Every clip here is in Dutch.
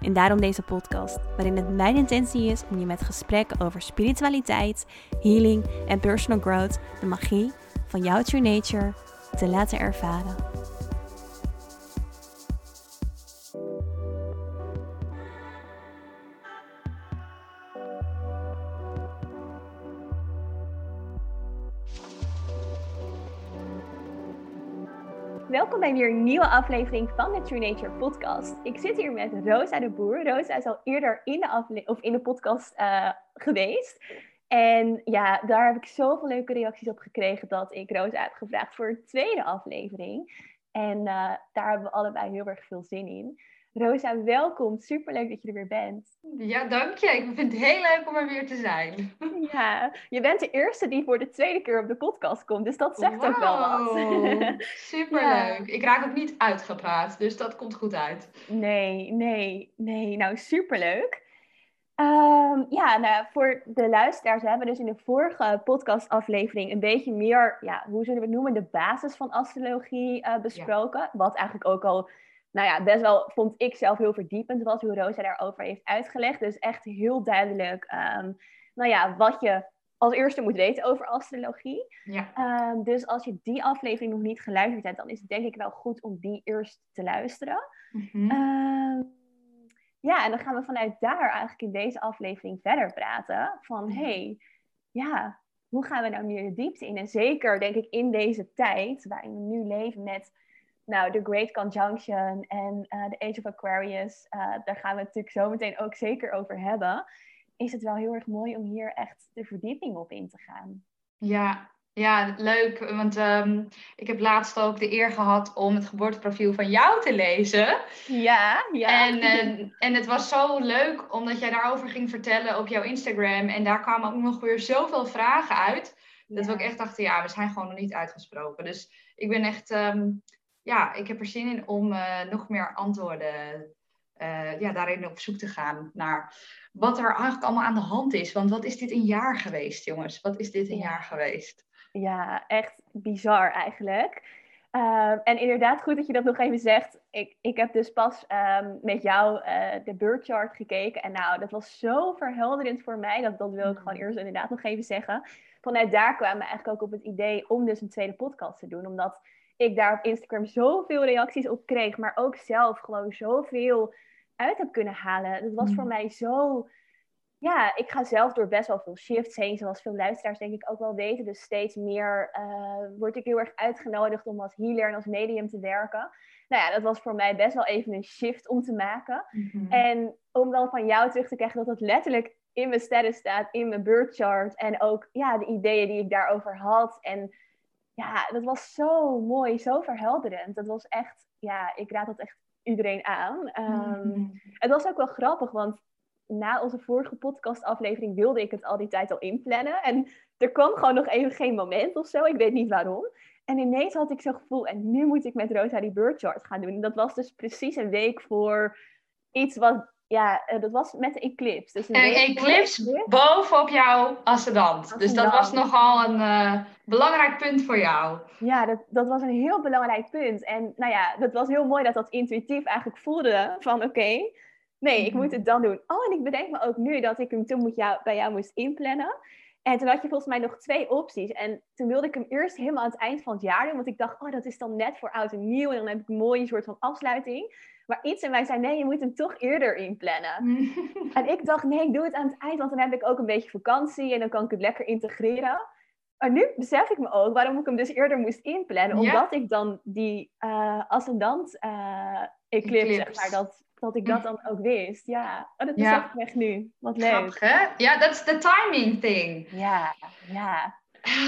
En daarom deze podcast, waarin het mijn intentie is om je met gesprekken over spiritualiteit, healing en personal growth de magie van jouw true nature te laten ervaren. Welkom bij weer een nieuwe aflevering van de True Nature podcast. Ik zit hier met Rosa de Boer. Rosa is al eerder in de, of in de podcast uh, geweest. En ja, daar heb ik zoveel leuke reacties op gekregen dat ik Rosa heb gevraagd voor een tweede aflevering. En uh, daar hebben we allebei heel erg veel zin in. Rosa, welkom. Superleuk dat je er weer bent. Ja, dank je. Ik vind het heel leuk om er weer te zijn. Ja, je bent de eerste die voor de tweede keer op de podcast komt, dus dat zegt wow. ook wel wat. Superleuk. Ja. Ik raak ook niet uitgepraat, dus dat komt goed uit. Nee, nee, nee. Nou, superleuk. Um, ja, nou, voor de luisteraars hebben we dus in de vorige podcastaflevering een beetje meer, ja, hoe zullen we het noemen, de basis van astrologie uh, besproken. Ja. Wat eigenlijk ook al nou ja, best wel vond ik zelf heel verdiepend was hoe Rosa daarover heeft uitgelegd. Dus echt heel duidelijk, um, nou ja, wat je als eerste moet weten over astrologie. Ja. Um, dus als je die aflevering nog niet geluisterd hebt, dan is het denk ik wel goed om die eerst te luisteren. Mm -hmm. um, ja, en dan gaan we vanuit daar eigenlijk in deze aflevering verder praten. Van, hé, hey, ja, hoe gaan we nou meer de diepte in? En zeker denk ik in deze tijd waarin we nu leven met nou, The Great Conjunction en uh, The Age of Aquarius, uh, daar gaan we het natuurlijk zo meteen ook zeker over hebben. Is het wel heel erg mooi om hier echt de verdieping op in te gaan. Ja, ja leuk. Want um, ik heb laatst ook de eer gehad om het geboorteprofiel van jou te lezen. Ja, ja. En, uh, en het was zo leuk omdat jij daarover ging vertellen op jouw Instagram. En daar kwamen ook nog weer zoveel vragen uit. Dat ja. we ook echt dachten, ja, we zijn gewoon nog niet uitgesproken. Dus ik ben echt... Um, ja, ik heb er zin in om uh, nog meer antwoorden uh, ja, daarin op zoek te gaan naar wat er eigenlijk allemaal aan de hand is. Want wat is dit een jaar geweest, jongens? Wat is dit een ja. jaar geweest? Ja, echt bizar eigenlijk. Uh, en inderdaad, goed dat je dat nog even zegt. Ik, ik heb dus pas um, met jou uh, de chart gekeken. En nou, dat was zo verhelderend voor mij. Dat, dat wil ik gewoon eerst inderdaad nog even zeggen. Vanuit daar kwamen we eigenlijk ook op het idee om dus een tweede podcast te doen. Omdat ik daar op Instagram zoveel reacties op kreeg, maar ook zelf gewoon zoveel uit heb kunnen halen. Dat was voor mij zo. Ja, ik ga zelf door best wel veel shifts heen, zoals veel luisteraars denk ik ook wel weten. Dus steeds meer uh, word ik heel erg uitgenodigd om als healer en als medium te werken. Nou ja, dat was voor mij best wel even een shift om te maken. Mm-hmm. En om dan van jou terug te krijgen dat het letterlijk in mijn sterren staat, in mijn birth chart. En ook ja, de ideeën die ik daarover had. En ja, dat was zo mooi, zo verhelderend. Dat was echt, ja, ik raad dat echt iedereen aan. Um, Het was ook wel grappig, want na onze vorige podcastaflevering wilde ik het al die tijd al inplannen. En er kwam gewoon nog even geen moment of zo. Ik weet niet waarom. En ineens had ik zo'n gevoel, en nu moet ik met Rosa die bird chart gaan doen. En dat was dus precies een week voor iets wat ja, dat was met de eclipse. Dus een, een eclipse bovenop jouw ascendant. Dus dat was nogal een uh, belangrijk punt voor jou. Ja, dat, dat was een heel belangrijk punt. En nou ja, dat was heel mooi dat dat intuïtief eigenlijk voelde van oké, okay, nee, ik moet het dan doen. Oh, en ik bedenk me ook nu dat ik hem toen moet jou, bij jou moest inplannen. En toen had je volgens mij nog twee opties. En toen wilde ik hem eerst helemaal aan het eind van het jaar doen. Want ik dacht, oh, dat is dan net voor oud en nieuw. En dan heb ik een mooie soort van afsluiting. Maar iets in mij zei, nee, je moet hem toch eerder inplannen. en ik dacht, nee, ik doe het aan het eind, want dan heb ik ook een beetje vakantie en dan kan ik het lekker integreren. Maar nu besef ik me ook waarom ik hem dus eerder moest inplannen. Omdat ik dan die uh, ascendant uh, eclipse, zeg maar, dat, dat ik dat dan ook wist. Ja, oh, dat besef ja. ik weg nu. Wat leuk. Grappig, hè? Ja, dat is de timing thing. Ja, ja.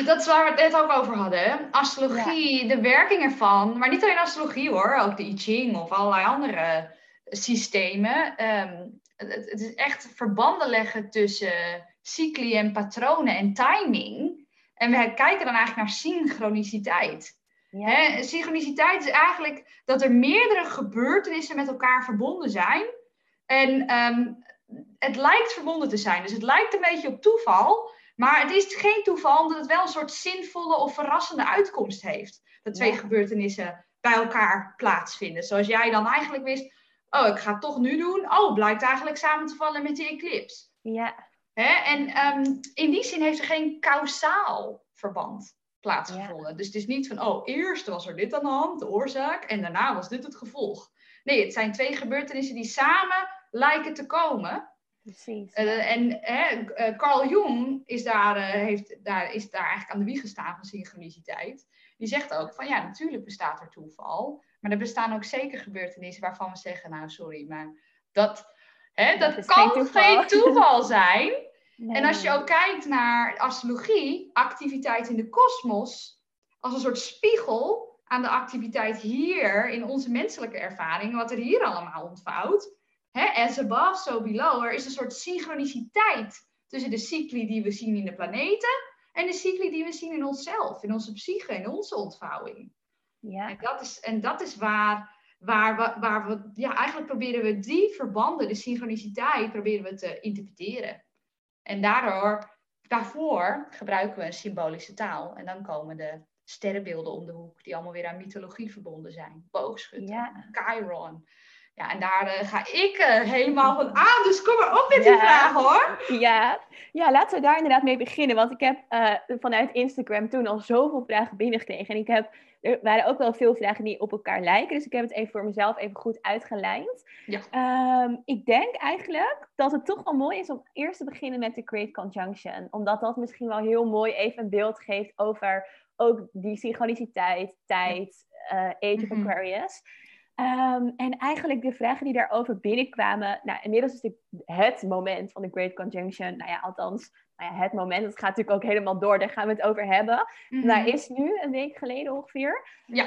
Dat is waar we het net ook over hadden. Astrologie, ja. de werking ervan. Maar niet alleen astrologie hoor, ook de I Ching of allerlei andere systemen. Um, het, het is echt verbanden leggen tussen cycli en patronen en timing. En we kijken dan eigenlijk naar synchroniciteit. Ja. synchroniciteit is eigenlijk dat er meerdere gebeurtenissen met elkaar verbonden zijn. En ehm, het lijkt verbonden te zijn. Dus het lijkt een beetje op toeval. Maar het is geen toeval, omdat het wel een soort zinvolle of verrassende uitkomst heeft. Dat twee gebeurtenissen bij elkaar plaatsvinden. Zoals jij dan eigenlijk wist, oh, ik ga het toch nu doen. Oh, blijkt eigenlijk samen te vallen met die eclipse. Ja. Hè? En ehm, in die zin heeft er geen kausaal verband plaatsgevonden. Dus het is niet van, oh, eerst was er dit aan de hand, de oorzaak, en daarna was dit het gevolg. Nee, het zijn twee gebeurtenissen die samen lijken te komen. Precies. Uh, en hè, uh, Carl Jung is daar, uh, heeft, daar, is daar eigenlijk aan de wieg gestaan van synchroniciteit. Die zegt ook van ja, natuurlijk bestaat er toeval. Maar er bestaan ook zeker gebeurtenissen waarvan we zeggen, nou sorry, maar dat, hè, dat, dat kan geen toeval, geen toeval zijn. Nee. En als je ook kijkt naar astrologie, activiteit in de kosmos, als een soort spiegel aan de activiteit hier in onze menselijke ervaring, wat er hier allemaal ontvouwt. Hè, as above, so below. Er is een soort synchroniciteit tussen de cycli die we zien in de planeten en de cycli die we zien in onszelf, in onze psyche, in onze ontvouwing. Ja. En dat is, en dat is waar, waar, we, waar we, ja, eigenlijk proberen we die verbanden, de synchroniciteit, proberen we te interpreteren. En daardoor, daarvoor gebruiken we een symbolische taal. En dan komen de sterrenbeelden om de hoek, die allemaal weer aan mythologie verbonden zijn. Boogschutter, ja. Chiron. Ja, en daar uh, ga ik uh, helemaal van aan. Dus kom maar op met die vraag hoor. Ja. ja, laten we daar inderdaad mee beginnen. Want ik heb uh, vanuit Instagram toen al zoveel vragen binnengekregen. En ik heb, er waren ook wel veel vragen die op elkaar lijken. Dus ik heb het even voor mezelf even goed uitgelijnd. Ja. Um, ik denk eigenlijk dat het toch wel mooi is om eerst te beginnen met de Great Conjunction. Omdat dat misschien wel heel mooi even een beeld geeft over ook die synchroniciteit, tijd, Age of mm -hmm. Um, en eigenlijk de vragen die daarover binnenkwamen. Nou, inmiddels is het het moment van de Great Conjunction. Nou ja, althans, nou ja, het moment. Dat gaat natuurlijk ook helemaal door. Daar gaan we het over hebben. Mm -hmm. Is nu een week geleden ongeveer. Ja.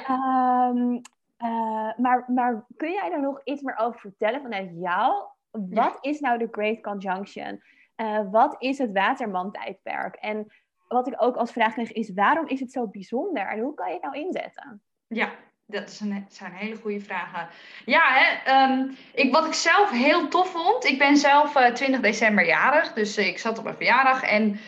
Um, uh, maar, maar kun jij daar nog iets meer over vertellen vanuit jou? Wat ja. is nou de Great Conjunction? Uh, wat is het Waterman-tijdperk? En wat ik ook als vraag kreeg is: waarom is het zo bijzonder en hoe kan je het nou inzetten? Ja, dat is een, zijn hele goede vragen. Ja, hè, um, ik, wat ik zelf heel tof vond. Ik ben zelf uh, 20 december jarig. Dus uh, ik zat op mijn verjaardag. En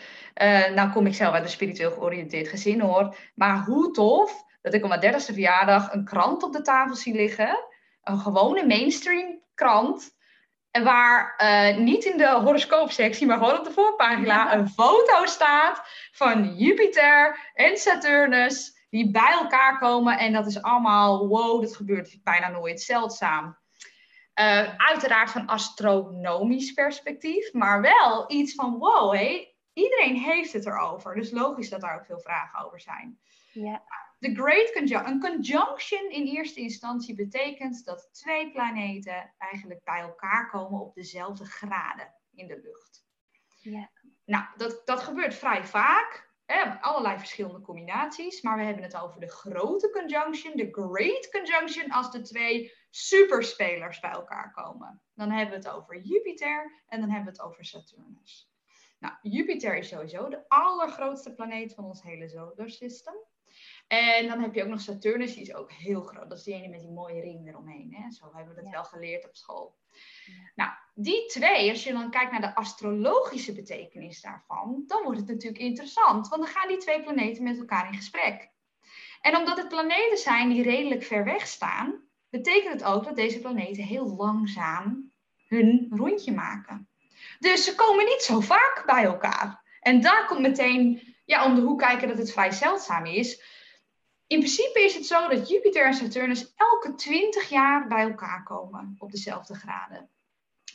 uh, nou kom ik zelf uit een spiritueel georiënteerd gezin hoor. Maar hoe tof dat ik op mijn 30ste verjaardag een krant op de tafel zie liggen. Een gewone mainstream krant. En waar uh, niet in de horoscoopsectie, maar gewoon op de voorpagina een foto staat van Jupiter en Saturnus die bij elkaar komen. En dat is allemaal, wow, dat gebeurt bijna nooit zeldzaam. Uh, uiteraard van astronomisch perspectief, maar wel iets van, wow, hey, iedereen heeft het erover. Dus logisch dat daar ook veel vragen over zijn. Ja. De Great Conjunction, een conjunction in eerste instantie betekent dat twee planeten eigenlijk bij elkaar komen op dezelfde graden in de lucht. Ja. Nou, dat, dat gebeurt vrij vaak. Hè, allerlei verschillende combinaties, maar we hebben het over de grote conjunction, de great conjunction, als de twee superspelers bij elkaar komen. Dan hebben we het over Jupiter en dan hebben we het over Saturnus. Nou, Jupiter is sowieso de allergrootste planeet van ons hele solarsystem. En dan heb je ook nog Saturnus, die is ook heel groot. Dat is die ene met die mooie ring eromheen. Hè? Zo hebben we dat ja. wel geleerd op school. Ja. Nou, die twee, als je dan kijkt naar de astrologische betekenis daarvan, dan wordt het natuurlijk interessant. Want dan gaan die twee planeten met elkaar in gesprek. En omdat het planeten zijn die redelijk ver weg staan, betekent het ook dat deze planeten heel langzaam hun rondje maken. Dus ze komen niet zo vaak bij elkaar. En daar komt meteen ja, om de hoek kijken dat het vrij zeldzaam is. In principe is het zo dat Jupiter en Saturnus elke 20 jaar bij elkaar komen op dezelfde graden.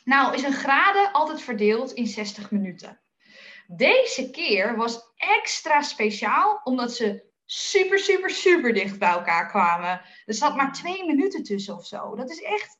Nou is een graden altijd verdeeld in 60 minuten. Deze keer was extra speciaal omdat ze super, super, super dicht bij elkaar kwamen. Er zat maar twee minuten tussen of zo. Dat is echt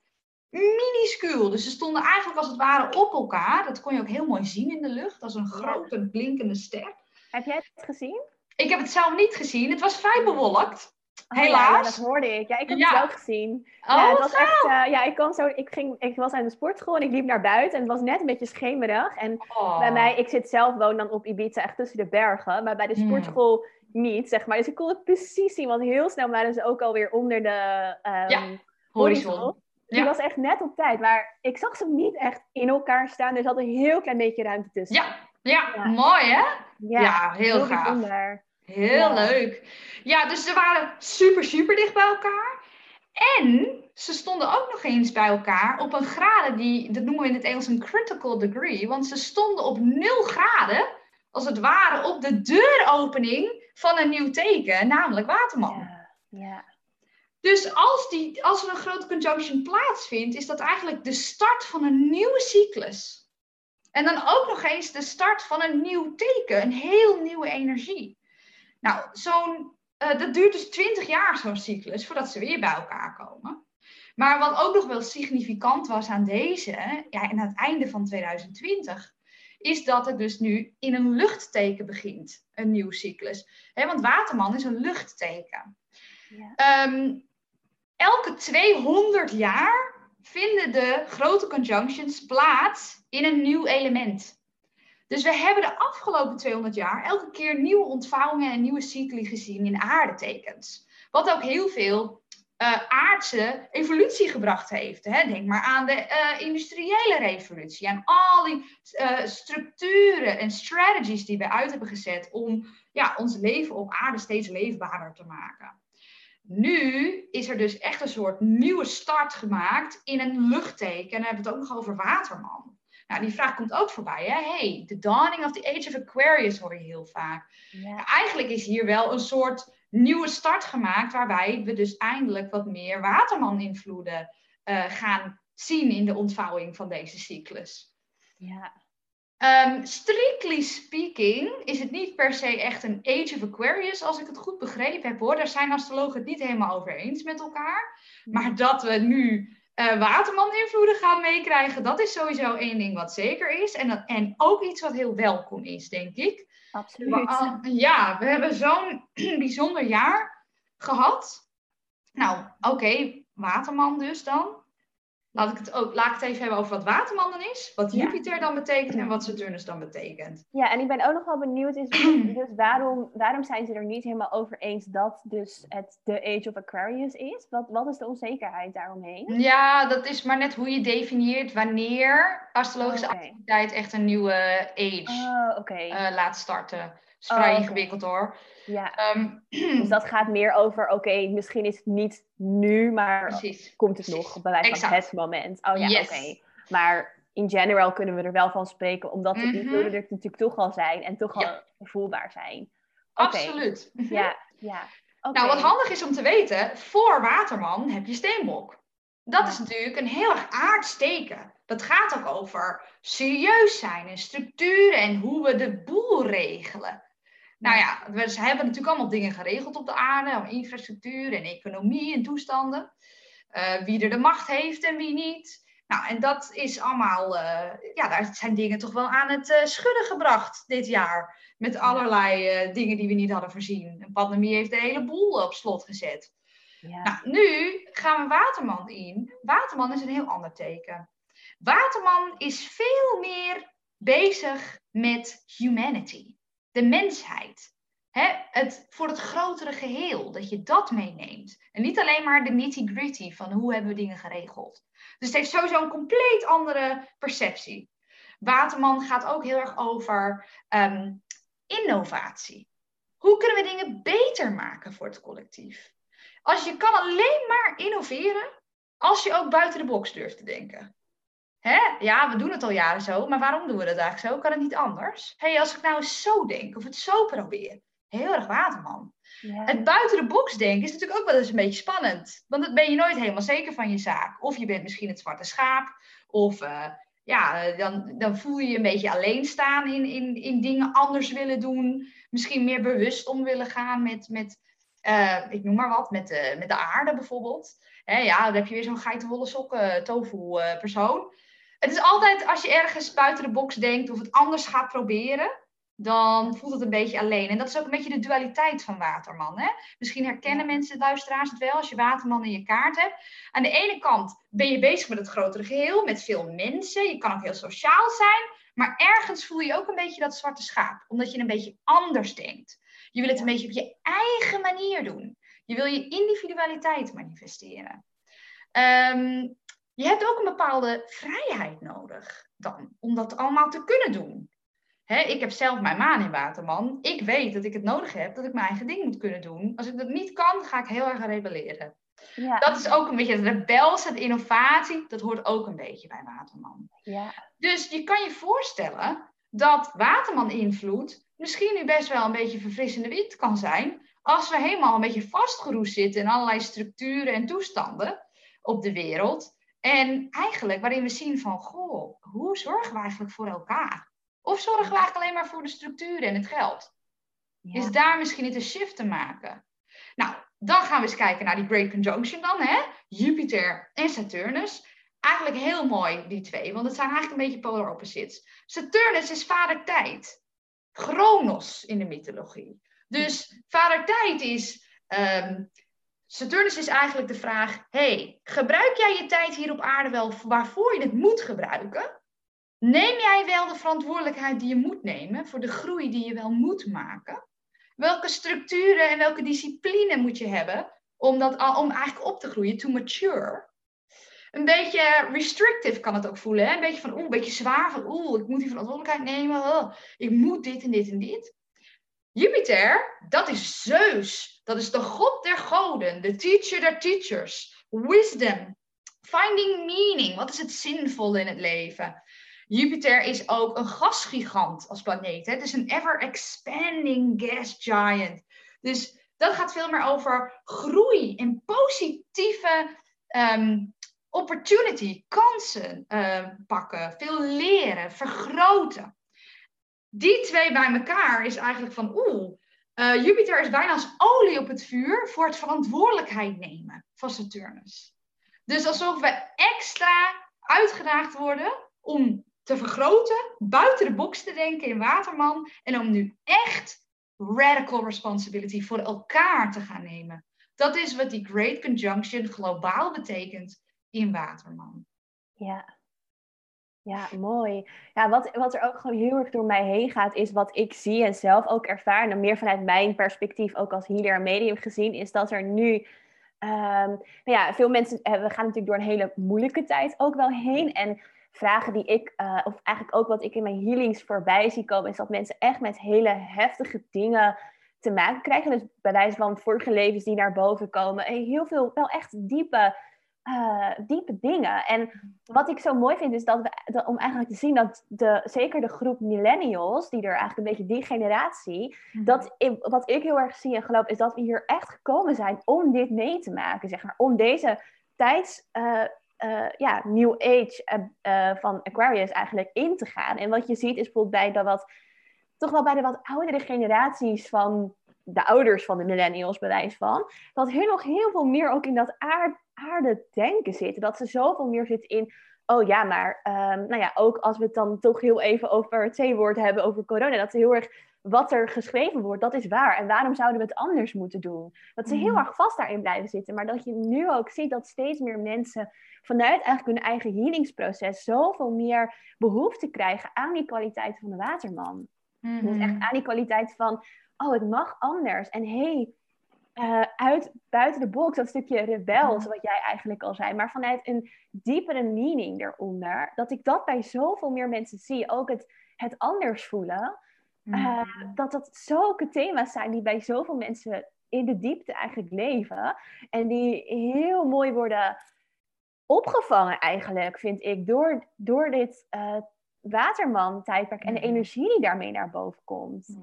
minuscuul. Dus ze stonden eigenlijk als het ware op elkaar. Dat kon je ook heel mooi zien in de lucht, als een grote blinkende ster. Heb jij het gezien? Ik heb het zelf niet gezien. Het was vrij bewolkt. Oh, ja, Helaas. Ja, dat hoorde ik. Ja, ik heb Ja. het wel gezien. Oh, ja, het wat was echt, eh, ja, ik kwam zo, ik ging, ik was aan de sportschool en ik liep naar buiten en het was net een beetje schemerig. En Oh. bij mij, ik zit zelf, woon dan op Ibiza, echt tussen de bergen, maar bij de Hmm. sportschool niet, zeg maar. Dus ik kon het precies zien, want heel snel waren ze ook alweer onder de ehm, Ja, horizon. Die Ja. was echt net op tijd, maar ik zag ze niet echt in elkaar staan. Er zat een heel klein beetje ruimte tussen. Ja, ja, Ja. mooi hè? ja, Ja, heel gaaf. bijzonder. Heel Ja. leuk. Ja, dus ze waren super, super dicht bij elkaar. En ze stonden ook nog eens bij elkaar op een graden die, dat noemen we in het Engels een critical degree. Want ze stonden op 0 graden, als het ware, op de deuropening van een nieuw teken, namelijk Waterman. Ja, ja. Dus als, die, als er een grote conjunction plaatsvindt, is dat eigenlijk de start van een nieuwe cyclus. En dan ook nog eens de start van een nieuw teken, een heel nieuwe energie. Nou, zo'n, eh, dat duurt dus 20 jaar, zo'n cyclus, voordat ze weer bij elkaar komen. Maar wat ook nog wel significant was aan deze, ja, en aan het einde van 2020, is dat het dus nu in een luchtteken begint, een nieuw cyclus. Want Waterman is een luchtteken. Ja. Ehm, elke 200 jaar vinden de grote conjunctions plaats in een nieuw element. Dus we hebben de afgelopen 200 jaar elke keer nieuwe ontvouwingen en nieuwe cycli gezien in aardetekens. Wat ook heel veel eh, aardse evolutie gebracht heeft. Hè? Denk maar aan de eh, industriële revolutie. En al die eh, structuren en strategies die we uit hebben gezet om ja, ons leven op aarde steeds leefbaarder te maken. Nu is er dus echt een soort nieuwe start gemaakt in een luchtteken. En dan hebben we het ook nog over Waterman. Nou, die vraag komt ook voorbij. Hè? Hey, the dawning of the age of Aquarius hoor je heel vaak. Ja. Ja, eigenlijk is hier wel een soort nieuwe start gemaakt, waarbij we dus eindelijk wat meer Waterman-invloeden eh, gaan zien in de ontvouwing van deze cyclus. Ja. Ehm, strictly speaking is het niet per se echt een Age of Aquarius, als ik het goed begrepen heb hoor. Daar zijn astrologen het niet helemaal over eens met elkaar. Maar dat we nu eh Waterman-invloeden gaan meekrijgen, dat is sowieso één ding wat zeker is. En, dat, en ook iets wat heel welkom is, denk ik. Absoluut. Maar, ja, we hebben zo'n bijzonder jaar gehad. Nou, oké, Waterman dus dan. Laat ik, het ook, laat ik het even hebben over wat Waterman dan is, wat Ja. Jupiter dan betekent en wat Saturnus dan betekent. Ja, en ik ben ook nog wel benieuwd, is dus waarom, waarom zijn ze er niet helemaal over eens dat dus het de Age of Aquarius is? Wat, wat is de onzekerheid daaromheen? Ja, dat is maar net hoe je definieert wanneer astrologische Oké. activiteit echt een nieuwe age Oh, eh, laat starten. Oh, vrij oké. ingewikkeld hoor. ja, Ehm, dus dat gaat meer over, oké, misschien is het niet nu, maar precies. komt het precies. nog bij wijze van het moment. Oh ja, Yes. oké. Maar in general kunnen we er wel van spreken, omdat de invloeden er natuurlijk toch al zijn en toch Ja. al voelbaar zijn. Absoluut. Mhm. Ja, ja. Nou, wat handig is om te weten, voor Waterman heb je steenbok. Dat is natuurlijk een heel erg aards teken. Dat gaat ook over serieus zijn en structuren en hoe we de boel regelen. Nou ja, we hebben natuurlijk allemaal dingen geregeld op de aarde, infrastructuur en economie en toestanden. Eh, wie er de macht heeft en wie niet. Nou, en dat is allemaal, eh, ja, daar zijn dingen toch wel aan het eh, schudden gebracht dit jaar. Met allerlei dingen die we niet hadden voorzien. Een pandemie heeft de hele boel op slot gezet. Ja. Nou, nu gaan we Waterman in. Waterman is een heel ander teken. Waterman is veel meer bezig met humanity, de mensheid. Hè? Het, voor het grotere geheel, dat je dat meeneemt. En niet alleen maar de nitty-gritty van hoe hebben we dingen geregeld. Dus het heeft sowieso een compleet andere perceptie. Waterman gaat ook heel erg over ehm, innovatie. Hoe kunnen we dingen beter maken voor het collectief? Als je kan alleen maar innoveren als je ook buiten de box durft te denken. Hè? Ja, we doen het al jaren zo, maar waarom doen we dat eigenlijk zo? Kan het niet anders? hey, als ik nou eens zo denk of het zo probeer. Heel erg waterman. Ja. Het buiten de box denken is natuurlijk ook wel eens een beetje spannend. Want dan ben je nooit helemaal zeker van je zaak. Of je bent misschien het zwarte schaap. Of eh, ja, eh, dan, dan voel je je een beetje alleen staan in, in, in dingen anders willen doen. Misschien meer bewust om willen gaan met, met eh, ik noem maar wat, met de, met de aarde bijvoorbeeld. Hè, ja, dan heb je weer zo'n geitenwolle sokken tofu persoon. Het is altijd als je ergens buiten de box denkt of het anders gaat proberen, dan voelt het een beetje alleen. En dat is ook een beetje de dualiteit van Waterman. Hè? Misschien herkennen mensen, luisteraars het wel, als je Waterman in je kaart hebt. Aan de ene kant ben je bezig met het grotere geheel, met veel mensen. Je kan ook heel sociaal zijn. Maar ergens voel je ook een beetje dat zwarte schaap, omdat je een beetje anders denkt. Je wil het een beetje op je eigen manier doen. Je wil je individualiteit manifesteren. Ehm, je hebt ook een bepaalde vrijheid nodig dan, om dat allemaal te kunnen doen. ik heb zelf mijn maan in Waterman. Ik weet dat ik het nodig heb dat ik mijn eigen ding moet kunnen doen. Als ik dat niet kan, ga ik heel erg rebelleren. Ja. Dat is ook een beetje het rebels, het innovatie. Dat hoort ook een beetje bij Waterman. Ja. Dus je kan je voorstellen dat Waterman-invloed misschien nu best wel een beetje verfrissende wind kan zijn. Als we helemaal een beetje vastgeroest zitten in allerlei structuren en toestanden op de wereld. En eigenlijk waarin we zien van, goh, hoe zorgen we eigenlijk voor elkaar? Of zorgen we eigenlijk alleen maar voor de structuren en het geld? Is daar misschien niet een shift te maken? Nou, dan gaan we eens kijken naar die Great Conjunction dan, hè? Jupiter en Saturnus. Eigenlijk heel mooi, die twee, want het zijn eigenlijk een beetje polar opposites. Saturnus is vader tijd. Chronos in de mythologie. Dus vader tijd is um, Saturnus is eigenlijk de vraag: hey, gebruik jij je tijd hier op aarde wel waarvoor je het moet gebruiken? Neem jij wel de verantwoordelijkheid die je moet nemen voor de groei die je wel moet maken? Welke structuren en welke discipline moet je hebben om, dat, om eigenlijk op te groeien, to mature? Een beetje restrictive kan het ook voelen. Hè? Een beetje van, oeh, een beetje zwaar. Van, oeh, ik moet die verantwoordelijkheid nemen. Oh, ik moet dit en dit en dit. Jupiter, dat is Zeus. Dat is de god der goden, de teacher der teachers. Wisdom, finding meaning. Wat is het zinvolle in het leven? Jupiter is ook een gasgigant als planeet. Het is een ever-expanding gas giant. Dus dat gaat veel meer over groei en positieve um, opportunity, kansen um, pakken, veel leren, vergroten die twee bij elkaar is eigenlijk van oeh, uh, Jupiter is bijna als olie op het vuur voor het verantwoordelijkheid nemen van Saturnus. Dus alsof we extra uitgedaagd worden om te vergroten, buiten de box te denken in Waterman en om nu echt radical responsibility voor elkaar te gaan nemen. Dat is wat die Great Conjunction globaal betekent in Waterman. Ja, ja, mooi. Ja, wat, wat er ook gewoon heel erg door mij heen gaat, is wat ik zie en zelf ook ervaar. En meer vanuit mijn perspectief, ook als healer en medium gezien, is dat er nu. Um, nou ja, veel mensen we gaan natuurlijk door een hele moeilijke tijd ook wel heen. En vragen die ik, uh, of eigenlijk ook wat ik in mijn healings voorbij zie komen, is dat mensen echt met hele heftige dingen te maken krijgen. Dus bij wijze van vorige levens die naar boven komen. En heel veel wel echt diepe uh, diepe dingen. En wat ik zo mooi vind, is dat we, om eigenlijk te zien dat de, zeker de groep millennials, die er eigenlijk een beetje die generatie, mhm. dat wat ik heel erg zie en geloof, is dat we hier echt gekomen zijn om dit mee te maken, zeg maar. Om deze tijds, uh, uh, ja, new age van Aquarius eigenlijk in te gaan. En wat je ziet is bijvoorbeeld bij de wat, toch wel bij de wat oudere generaties van de ouders van de millennials, bewijs van, dat hun nog heel veel meer ook in dat aard aarde denken zitten. Dat ze zoveel meer zitten in, oh ja, maar um, nou ja, ook als we het dan toch heel even over het C-woord hebben, over corona, dat ze heel erg wat er geschreven wordt, dat is waar. En waarom zouden we het anders moeten doen? Dat ze heel mm. erg vast daarin blijven zitten. Maar dat je nu ook ziet dat steeds meer mensen vanuit eigenlijk hun eigen healingsproces zoveel meer behoefte krijgen aan die kwaliteit van de waterman. Dus echt mm-hmm. aan die kwaliteit van, oh, het mag anders. En hey, uh, uit buiten de box, dat stukje rebels, wat jij eigenlijk al zei, maar vanuit een diepere meaning eronder, dat ik dat bij zoveel meer mensen zie, ook het, het anders voelen, uh, dat dat zulke thema's zijn die bij zoveel mensen in de diepte eigenlijk leven en die heel mooi worden opgevangen eigenlijk, vind ik, door, door dit uh, waterman-tijdperk en de energie die daarmee naar boven komt.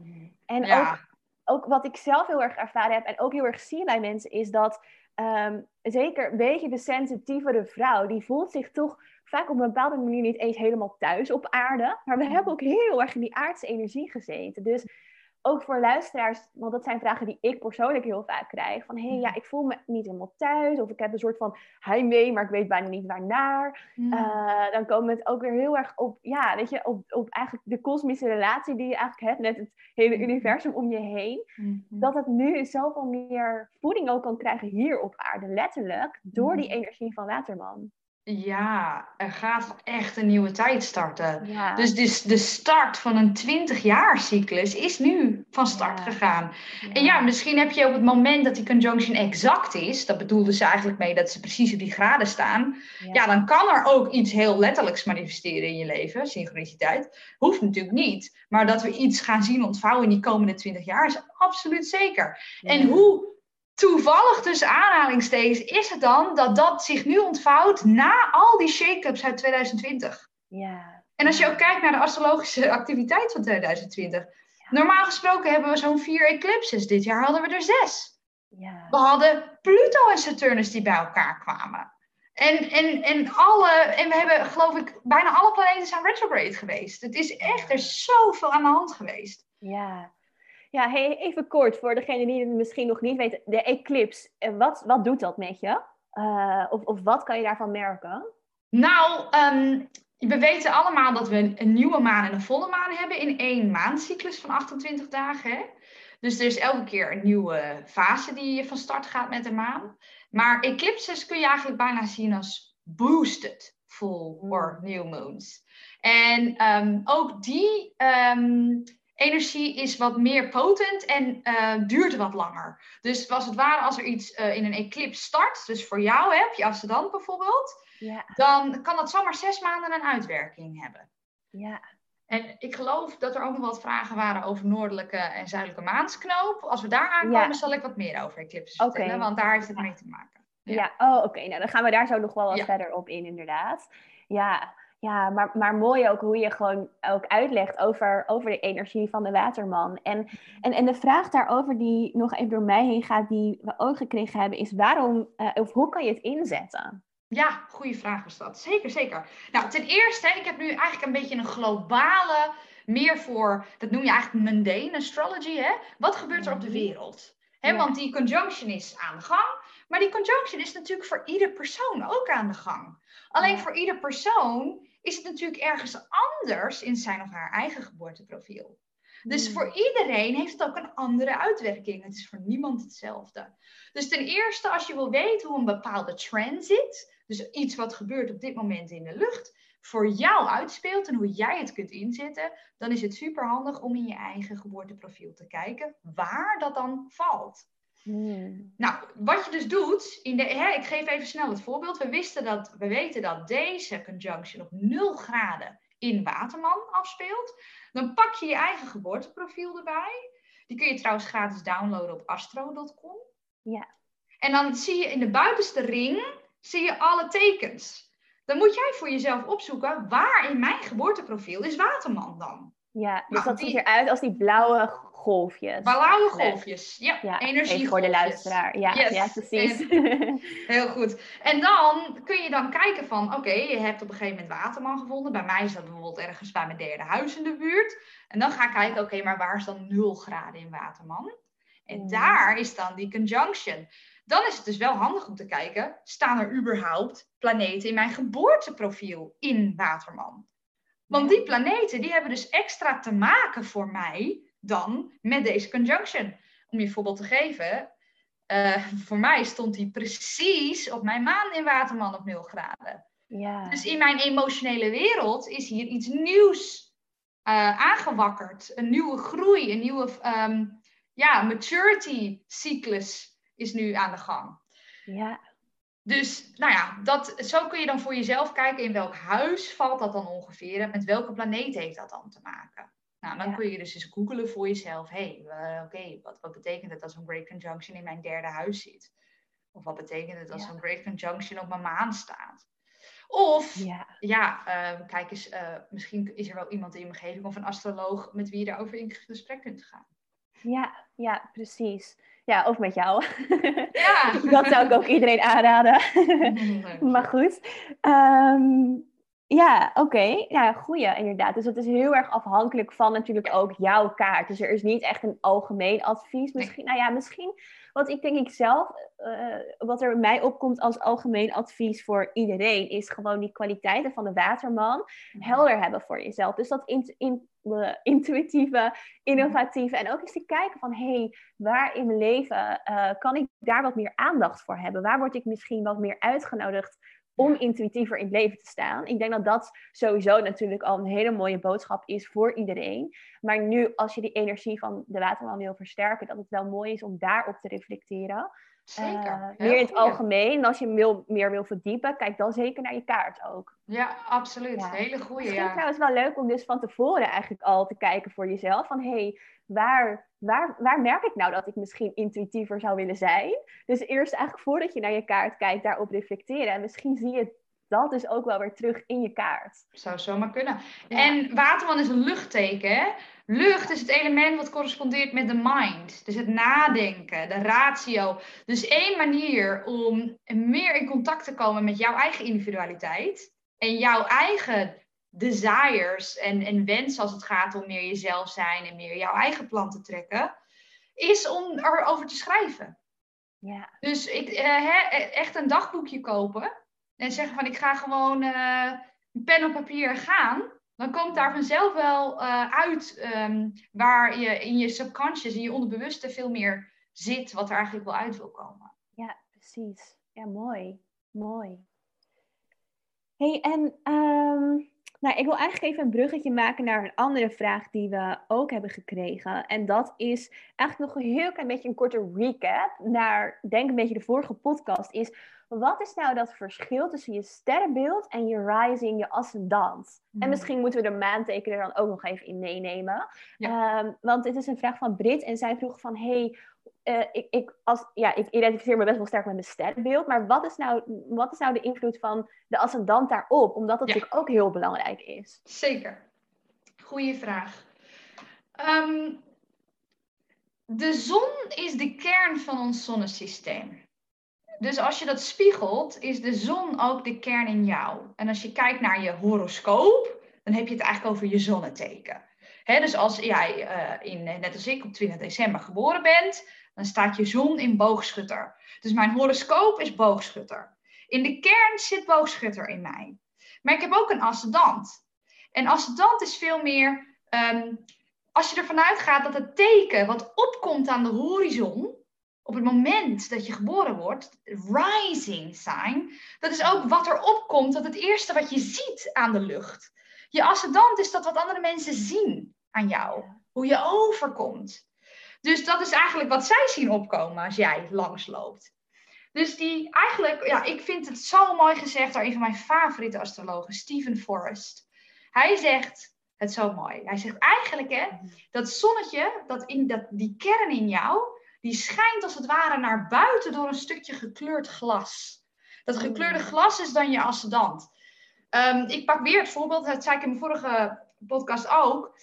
En ook ook wat ik zelf heel erg ervaren heb en ook heel erg zie bij mensen, is dat um, zeker een beetje de sensitievere vrouw, die voelt zich toch vaak op een bepaalde manier niet eens helemaal thuis op aarde. Maar we hebben ook heel erg in die aardse energie gezeten. Dus ook voor luisteraars, want dat zijn vragen die ik persoonlijk heel vaak krijg. Van hé, hey, ja, ik voel me niet helemaal thuis. Of ik heb een soort van heimwee, maar ik weet bijna niet waarnaar. Mm. Uh, dan komen het ook weer heel erg op, ja, weet je, op, op eigenlijk de kosmische relatie die je eigenlijk hebt met het hele mm-hmm. universum om je heen. Mm-hmm. Dat het nu zoveel meer voeding ook kan krijgen hier op aarde, letterlijk, door die energie van Waterman. Ja, er gaat echt een nieuwe tijd starten. Dus, dus de start van een 20 jaar cyclus is nu van start gegaan. En ja, misschien heb je op het moment dat die conjunction exact is, dat bedoelde ze eigenlijk mee dat ze precies op die graden staan, ja. dan kan er ook iets heel letterlijks manifesteren in je leven, synchroniciteit. Hoeft natuurlijk niet, maar dat we iets gaan zien ontvouwen in die komende 20 jaar is absoluut zeker. En hoe toevallig tussen aanhalingstekens is het dan dat dat zich nu ontvouwt na al die shake-ups uit 2020. Ja. En als je ook kijkt naar de astrologische activiteit van 2020. Normaal gesproken hebben we zo'n vier eclipses. Dit jaar hadden we er zes. Ja. We hadden Pluto en Saturnus die bij elkaar kwamen. En, en, en, alle, en we hebben, geloof ik, bijna alle planeten zijn retrograde geweest. Het is echt, er is zoveel aan de hand geweest. Ja, ja, hey, even kort voor degene die het misschien nog niet weten. De eclipse, wat, wat doet dat met je? Uh, of, of wat kan je daarvan merken? Nou, um, we weten allemaal dat we een nieuwe maan en een volle maan hebben in één maandcyclus van 28 dagen. Hè? Dus er is elke keer een nieuwe fase die van start gaat met de maan. Maar eclipses kun je eigenlijk bijna zien als boosted full or new moons. En um, ook die um, energie is wat meer potent en uh, duurt wat langer. Dus als het ware, als er iets uh, in een eclipse start, dus voor jou heb je ascendant bijvoorbeeld, ja. dan kan dat zomaar zes maanden een uitwerking hebben. Ja. En ik geloof dat er ook nog wat vragen waren over noordelijke en zuidelijke maansknoop. Als we daar aankomen, ja. zal ik wat meer over eclipses vertellen, want daar heeft het mee te maken. Ja, ja. oh oké. Nou, dan gaan we daar zo nog wel wat verder op in, inderdaad. Ja, ja, maar, maar mooi ook hoe je gewoon ook uitlegt over, over de energie van de waterman. En, en, en de vraag daarover die nog even door mij heen gaat, die we ook gekregen hebben, is waarom uh, of hoe kan je het inzetten? Ja, goede vraag was dat. Zeker, zeker. Nou, ten eerste, ik heb nu eigenlijk een beetje een globale, meer voor, dat noem je eigenlijk mundane astrology, hè? Wat gebeurt er op de mhm. wereld? Hè, Want die conjunction is aan de gang. Maar die conjunction is natuurlijk voor ieder persoon ook aan de gang. Alleen voor ieder persoon is het natuurlijk ergens anders in zijn of haar eigen geboorteprofiel. Dus hmm. voor iedereen heeft het ook een andere uitwerking. Het is voor niemand hetzelfde. Dus ten eerste, als je wil weten hoe een bepaalde transit, dus iets wat gebeurt op dit moment in de lucht, voor jou uitspeelt en hoe jij het kunt inzetten, dan is het super handig om in je eigen geboorteprofiel te kijken waar dat dan valt. Hmm. Nou, wat je dus doet, in de, hè, ik geef even snel het voorbeeld. We, wisten dat, we weten dat deze conjunction op 0 graden in Waterman afspeelt. Dan pak je je eigen geboorteprofiel erbij. Die kun je trouwens gratis downloaden op astro.com. Ja. En dan zie je in de buitenste ring zie je alle tekens. Dan moet jij voor jezelf opzoeken waar in mijn geboorteprofiel is Waterman dan. Ja, dus nou, dat ziet eruit als die blauwe golfjes. Blauwe golfjes, ja. ja energie voor de luisteraar. Ja, ja precies. heel goed. En dan kun je dan kijken van, oké, je hebt op een gegeven moment Waterman gevonden. Bij mij is dat bijvoorbeeld ergens bij mijn derde huis in de buurt. En dan ga ik kijken, oké, maar waar is dan 0 graden in Waterman? En mm. daar is dan die conjunction. Dan is het dus wel handig om te kijken, staan er überhaupt planeten in mijn geboorteprofiel in Waterman? Want die planeten die hebben dus extra te maken voor mij dan met deze conjunction. Om je voorbeeld te geven, uh, voor mij stond die precies op mijn maan in Waterman op 0 graden. Ja. Dus in mijn emotionele wereld is hier iets nieuws uh, aangewakkerd. Een nieuwe groei, een nieuwe um, ja, maturity cyclus is nu aan de gang. Ja. Dus nou ja, dat, zo kun je dan voor jezelf kijken in welk huis valt dat dan ongeveer met welke planeet heeft dat dan te maken. Nou, dan kun je dus eens googelen voor jezelf. Hé, hey, uh, oké, wat, wat betekent het als een Great Conjunction in mijn derde huis zit? Of wat betekent het als ja. een Great Conjunction op mijn maan staat? Of, ja, ja uh, kijk eens, uh, misschien is er wel iemand in je omgeving of een astroloog met wie je daarover in gesprek kunt gaan. Ja, ja, precies. Ja, of met jou. Ja. dat zou ik ook iedereen aanraden. maar goed. Um, Ja, oké. Ja, goeie inderdaad. Dus het is heel erg afhankelijk van natuurlijk ook jouw kaart. Dus er is niet echt een algemeen advies. Misschien, nou ja, misschien wat ik denk ik zelf, uh, wat er bij mij opkomt als algemeen advies voor iedereen, is gewoon die kwaliteiten van de waterman mhm. helder hebben voor jezelf. Dus dat in, in, uh, intuïtieve, innovatieve en ook eens te kijken van, hé, hey, waar in mijn leven uh, kan ik daar wat meer aandacht voor hebben? Waar word ik misschien wat meer uitgenodigd om intuïtiever in het leven te staan. Ik denk dat dat sowieso natuurlijk al een hele mooie boodschap is voor iedereen. Maar nu, als je die energie van de waterman wil versterken, dat het wel mooi is om daarop te reflecteren. Zeker. Uh, meer in het algemeen. En als je wil, meer wil verdiepen, kijk dan zeker naar je kaart ook. Ja, absoluut. Hele goede. Misschien ja. trouwens wel leuk om dus van tevoren eigenlijk al te kijken voor jezelf. Van hé, hey, waar, waar, waar merk ik nou dat ik misschien intuïtiever zou willen zijn? Dus eerst eigenlijk voordat je naar je kaart kijkt, daarop reflecteren. En misschien zie je dat dus ook wel weer terug in je kaart. Zou zomaar kunnen. En waterman is een luchtteken. Hè? Lucht is het element wat correspondeert met de mind. Dus het nadenken, de ratio. Dus één manier om meer in contact te komen met jouw eigen individualiteit en jouw eigen desires en, en wensen als het gaat om meer jezelf zijn en meer jouw eigen plan te trekken, is om erover te schrijven. Ja. Dus ik, uh, echt een dagboekje kopen en zeggen van ik ga gewoon uh, pen op papier gaan, dan komt daar vanzelf wel uh, uit um, waar je in je subconscious, in je onderbewuste veel meer zit wat er eigenlijk wel uit wil komen. Ja, precies. Ja, mooi. Mooi. hey, en um, nou, ik wil eigenlijk even een bruggetje maken naar een andere vraag die we ook hebben gekregen. En dat is eigenlijk nog een heel klein beetje een korte recap naar, denk een beetje de vorige podcast, is wat is nou dat verschil tussen je sterrenbeeld en je rising, je ascendant? En hmm. misschien moeten we de maanteken er dan ook nog even in meenemen. Ehm, want dit is een vraag van Brit en zij vroeg van, hey, uh, ik, ik, als, ja, ik identificeer me best wel sterk met mijn sterrenbeeld, maar wat is, nou, wat is nou de invloed van de ascendant daarop? Omdat dat natuurlijk ook heel belangrijk is. Zeker. Goeie vraag. Ehm, de zon is de kern van ons zonnesysteem. Dus als je dat spiegelt, is de zon ook de kern in jou. En als je kijkt naar je horoscoop, dan heb je het eigenlijk over je zonneteken. Dus als jij uh, in, net als ik op 20 december geboren bent, dan staat je zon in boogschutter. Dus mijn horoscoop is boogschutter. In de kern zit boogschutter in mij. Maar ik heb ook een ascendant. En ascendant is veel meer, ehm, als je ervan uitgaat dat het teken wat opkomt aan de horizon, op het moment dat je geboren wordt, rising sign, dat is ook wat er opkomt, dat het eerste wat je ziet aan de lucht. Je ascendant is dat wat andere mensen zien aan jou, hoe je overkomt. Dus dat is eigenlijk wat zij zien opkomen als jij langsloopt. Dus die eigenlijk, ja, ik vind het zo mooi gezegd door een van mijn favoriete astrologen, Stephen Forrest. Hij zegt het zo mooi. Hij zegt eigenlijk, hè, dat zonnetje, dat in, dat, die kern in jou, die schijnt als het ware naar buiten door een stukje gekleurd glas. Dat mm. gekleurde glas is dan je ascendant. Um, ik pak weer het voorbeeld, dat zei ik in mijn vorige podcast ook.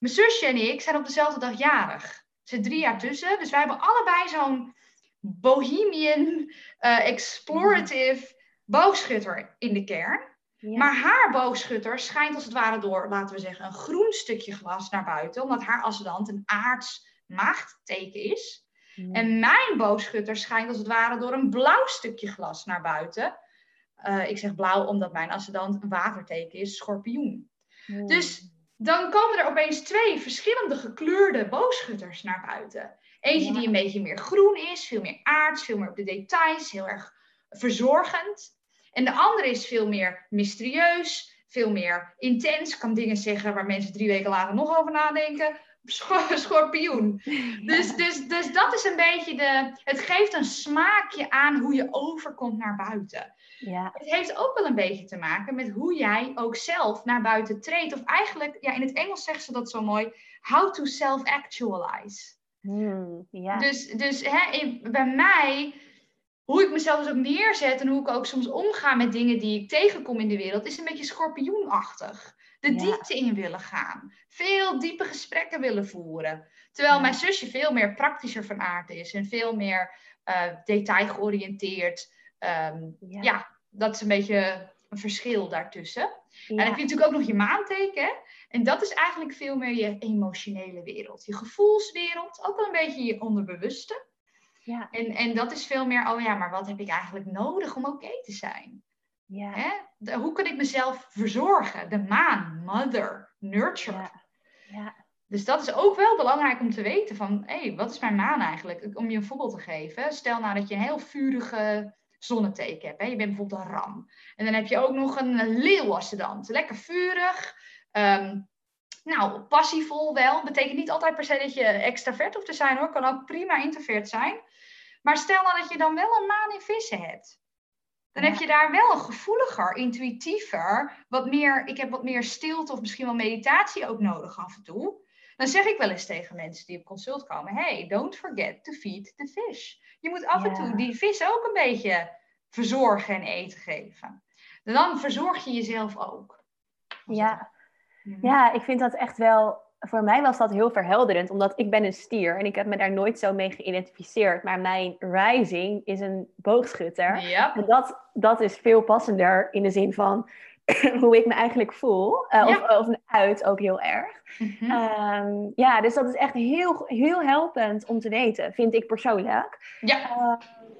Mijn zusje en ik zijn op dezelfde dag jarig zit drie jaar tussen. Dus wij hebben allebei zo'n bohemian, uh, explorative boogschutter in de kern. Maar haar boogschutter schijnt als het ware door, laten we zeggen, een groen stukje glas naar buiten. Omdat haar ascendant een aards maagdteken is. En mijn boogschutter schijnt als het ware door een blauw stukje glas naar buiten. Uh, ik zeg blauw omdat mijn ascendant een waterteken is, schorpioen. Dus dan komen er opeens twee verschillende gekleurde boogschutters naar buiten. Eentje die een beetje meer groen is, veel meer aards, veel meer op de details, heel erg verzorgend. En de andere is veel meer mysterieus, veel meer intens, kan dingen zeggen waar mensen drie weken later nog over nadenken. Schorpioen. Dus, dus, dus dat is een beetje de. Het geeft een smaakje aan hoe je overkomt naar buiten. Ja. Het heeft ook wel een beetje te maken met hoe jij ook zelf naar buiten treedt. Of eigenlijk, ja, in het Engels zeggen ze dat zo mooi: how to self-actualize. Hmm, ja. Dus, dus hè, bij mij, hoe ik mezelf dus ook neerzet en hoe ik ook soms omga met dingen die ik tegenkom in de wereld, is een beetje schorpioenachtig. De diepte in willen gaan. Veel diepe gesprekken willen voeren. Terwijl mijn zusje veel meer praktischer van aard is en veel meer uh, detail georiënteerd. Ehm, ja. ja. dat is een beetje een verschil daartussen. En dan heb je natuurlijk ook nog je maanteken. En dat is eigenlijk veel meer je emotionele wereld. Je gevoelswereld, ook wel een beetje je onderbewuste. Ja. En, en dat is veel meer, oh ja, maar wat heb ik eigenlijk nodig om oké te zijn? Ja. Hè? De- hoe kan ik mezelf verzorgen? De maan, mother, nurture. Ja. Ja. Dus dat is ook wel belangrijk om te weten van, hé, hey, wat is mijn maan eigenlijk? Om je een voorbeeld te geven. Stel nou dat je een heel vurige zonneteken hebt. Hè? Je bent bijvoorbeeld een ram. En dan heb je ook nog een leeuwascendant. Lekker vurig. Ehm, nou, passievol wel. Betekent niet altijd per se dat je extravert hoeft te zijn hoor. Kan ook prima introvert zijn. Maar stel nou dat je dan wel een maan in vissen hebt. Dan heb je daar wel gevoeliger, intuïtiever, wat meer, ik heb wat meer stilte of misschien wel meditatie ook nodig af en toe. Dan zeg ik wel eens tegen mensen die op consult komen, hey, don't forget to feed the fish. Je moet af en toe die vis ook een beetje verzorgen en eten geven. Dan verzorg je jezelf ook. Ja. Ja, ik vind dat echt wel. Voor mij was dat heel verhelderend, omdat ik ben een stier en ik heb me daar nooit zo mee geïdentificeerd. Maar mijn rising is een boogschutter. Ja. En dat, dat is veel passender in de zin van hoe ik me eigenlijk voel. eh, Ja. of, of uit ook heel erg. Mhm. Ehm, ja, dus dat is echt heel, heel helpend om te weten, vind ik persoonlijk. ja, Eh,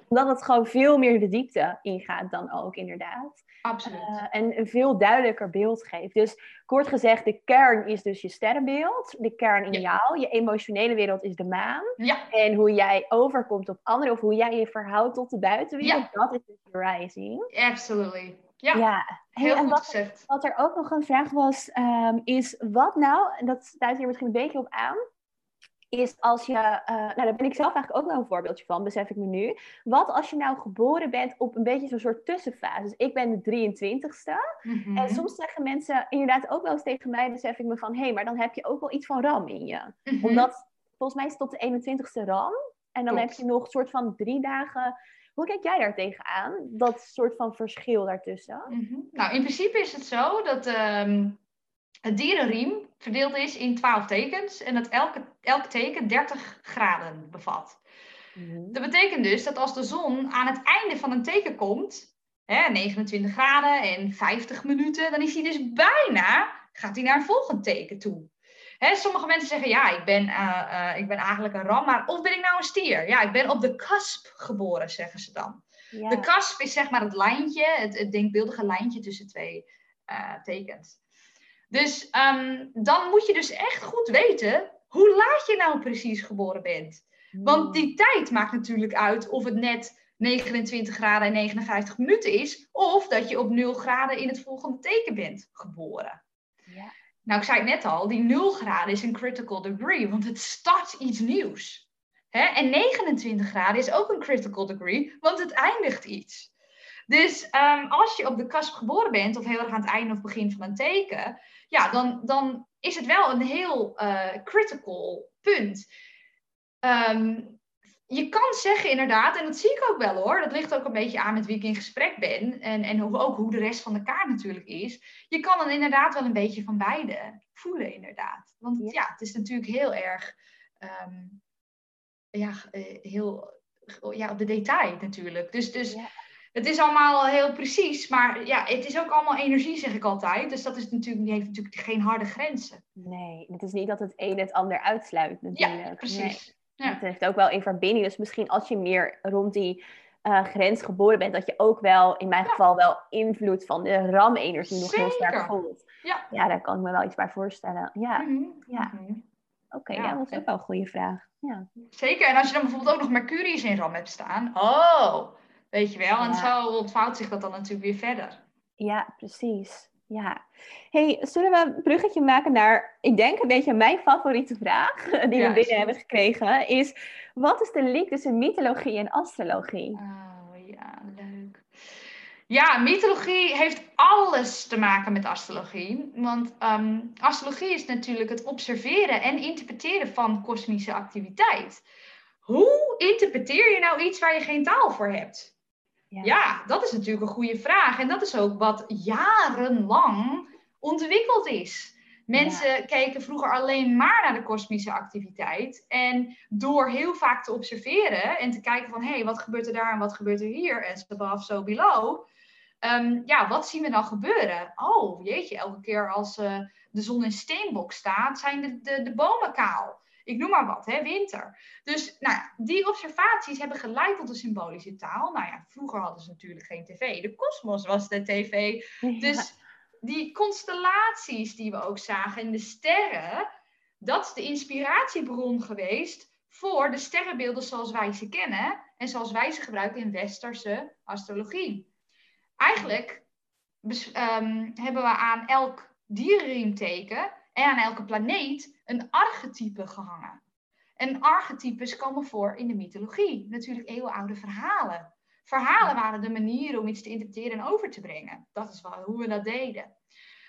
omdat het gewoon veel meer de diepte ingaat dan ook, inderdaad. Absoluut. Eh, en een veel duidelijker beeld geeft. Dus kort gezegd, de kern is dus je sterrenbeeld. De kern in Ja. jou. Je emotionele wereld is de maan. ja, En hoe jij overkomt op anderen, of hoe jij je verhoudt tot de buitenwereld, dat is dus de rising. absolutely. Ja, Ja, Hey, heel en goed wat, gezegd. wat er ook nog een vraag was, ehm, is wat nou, en dat sluit hier misschien een beetje op aan, is als je, eh, nou daar ben ik zelf eigenlijk ook wel een voorbeeldje van, besef ik me nu. Wat als je nou geboren bent op een beetje zo'n soort tussenfase? Dus ik ben de 23ste. Mhm. En soms zeggen mensen inderdaad ook wel eens tegen mij, besef ik me van, hé, maar dan heb je ook wel iets van ram in je. Mhm. Omdat, volgens mij is het tot de 21ste ram. En dan heb je nog een soort van drie dagen. Hoe kijk jij daar tegenaan? Dat soort van verschil daartussen? Mhm. Nou, in principe is het zo dat ehm, het dierenriem verdeeld is in 12 tekens en dat elke, elk teken 30 graden bevat. Mhm. Dat betekent dus dat als de zon aan het einde van een teken komt, hè, 29 graden en 50 minuten, dan is hij dus bijna, gaat hij naar een volgend teken toe. Hè, sommige mensen zeggen, ja, ik ben, eh, eh, ik ben eigenlijk een ram, maar of ben ik nou een stier? Ja, ik ben op de cusp geboren, zeggen ze dan. Ja. De cusp is zeg maar het lijntje, het, het denkbeeldige lijntje tussen twee eh, tekens. Dus ehm, dan moet je dus echt goed weten hoe laat je nou precies geboren bent. Want die tijd maakt natuurlijk uit of het net 29 graden en 59 minuten is, of dat je op 0 graden in het volgende teken bent geboren. Ja. Nou, ik zei het net al, die 0 graden is een critical degree, want het start iets nieuws. Hè? En 29 graden is ook een critical degree, want het eindigt iets. Dus ehm, als je op de cusp geboren bent, of heel erg aan het einde of begin van een teken, ja, dan, dan is het wel een heel eh, critical punt. Ehm, je kan zeggen inderdaad, en dat zie ik ook wel hoor, dat ligt ook een beetje aan met wie ik in gesprek ben en, en hoe, ook hoe de rest van de kaart natuurlijk is. Je kan dan inderdaad wel een beetje van beide voelen inderdaad. Want Ja. ja, het is natuurlijk heel erg, ehm, ja, eh, heel, ja, op de detail natuurlijk. Dus, dus Ja. Het is allemaal heel precies, maar ja, het is ook allemaal energie zeg ik altijd. Dus dat is natuurlijk, die heeft natuurlijk geen harde grenzen. Nee, het is niet dat het een het ander uitsluit natuurlijk. Ja, Nee. precies. Ja. Het heeft ook wel in verbinding. Dus misschien als je meer rond die eh, grens geboren bent, dat je ook wel, in mijn Ja. geval, wel invloed van de RAM-energie nog heel sterk voelt. Ja. ja, daar kan ik me wel iets bij voorstellen. Ja, Mhm, Ja. mhm. oké, Ja. ja, dat is ook wel een goede vraag. Ja. Zeker. En als je dan bijvoorbeeld ook nog Mercurius in RAM hebt staan. Oh, weet je wel. En Ja. zo ontvouwt zich dat dan natuurlijk weer verder. Ja, precies. Ja. Hey, zullen we een bruggetje maken naar, ik denk een beetje mijn favoriete vraag die Ja, we binnen hebben gekregen, is wat is de link tussen mythologie en astrologie? Oh ja, leuk. Ja, mythologie heeft alles te maken met astrologie. Want ehm, astrologie is natuurlijk het observeren en interpreteren van kosmische activiteit. Hoe interpreteer je nou iets waar je geen taal voor hebt? Ja, dat is natuurlijk een goede vraag. En dat is ook wat jarenlang ontwikkeld is. Mensen keken vroeger alleen maar naar de kosmische activiteit. En door heel vaak te observeren en te kijken van... hé, hey, wat gebeurt er daar en wat gebeurt er hier? En so above, so below. Ehm, ja, wat zien we dan gebeuren? Oh, jeetje, elke keer als uh, de zon in steenbok staat, zijn de, de, de bomen kaal. Ik noem maar wat, hè, winter. Dus nou ja, die observaties hebben geleid tot de symbolische taal. Nou ja, vroeger hadden ze natuurlijk geen tv. De kosmos was de tv. Dus die constellaties die we ook zagen in de sterren, dat is de inspiratiebron geweest voor de sterrenbeelden zoals wij ze kennen en zoals wij ze gebruiken in westerse astrologie. Eigenlijk um, hebben we aan elk dierenriemteken en aan elke planeet een archetype gehangen. En archetypes komen voor in de mythologie, natuurlijk eeuwenoude verhalen. Verhalen waren de manieren om iets te interpreteren en over te brengen. Dat is wel hoe we dat deden.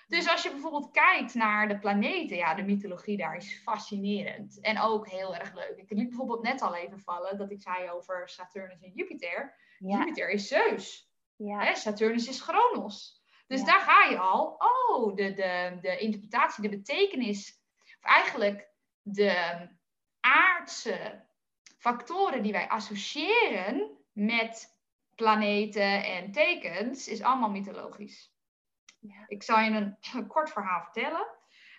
Dus als je bijvoorbeeld kijkt naar de planeten, ja, de mythologie daar is fascinerend. En ook heel erg leuk. Ik liet bijvoorbeeld net al even vallen dat ik zei over Saturnus en Jupiter. Jupiter is Zeus. Ja. Hè, Saturnus is Chronos. Dus daar ga je al. Oh, de, de, de interpretatie, de betekenis, of eigenlijk de aardse factoren die wij associëren met planeten en tekens, is allemaal mythologisch. Ja. Ik zal je een, kort verhaal vertellen.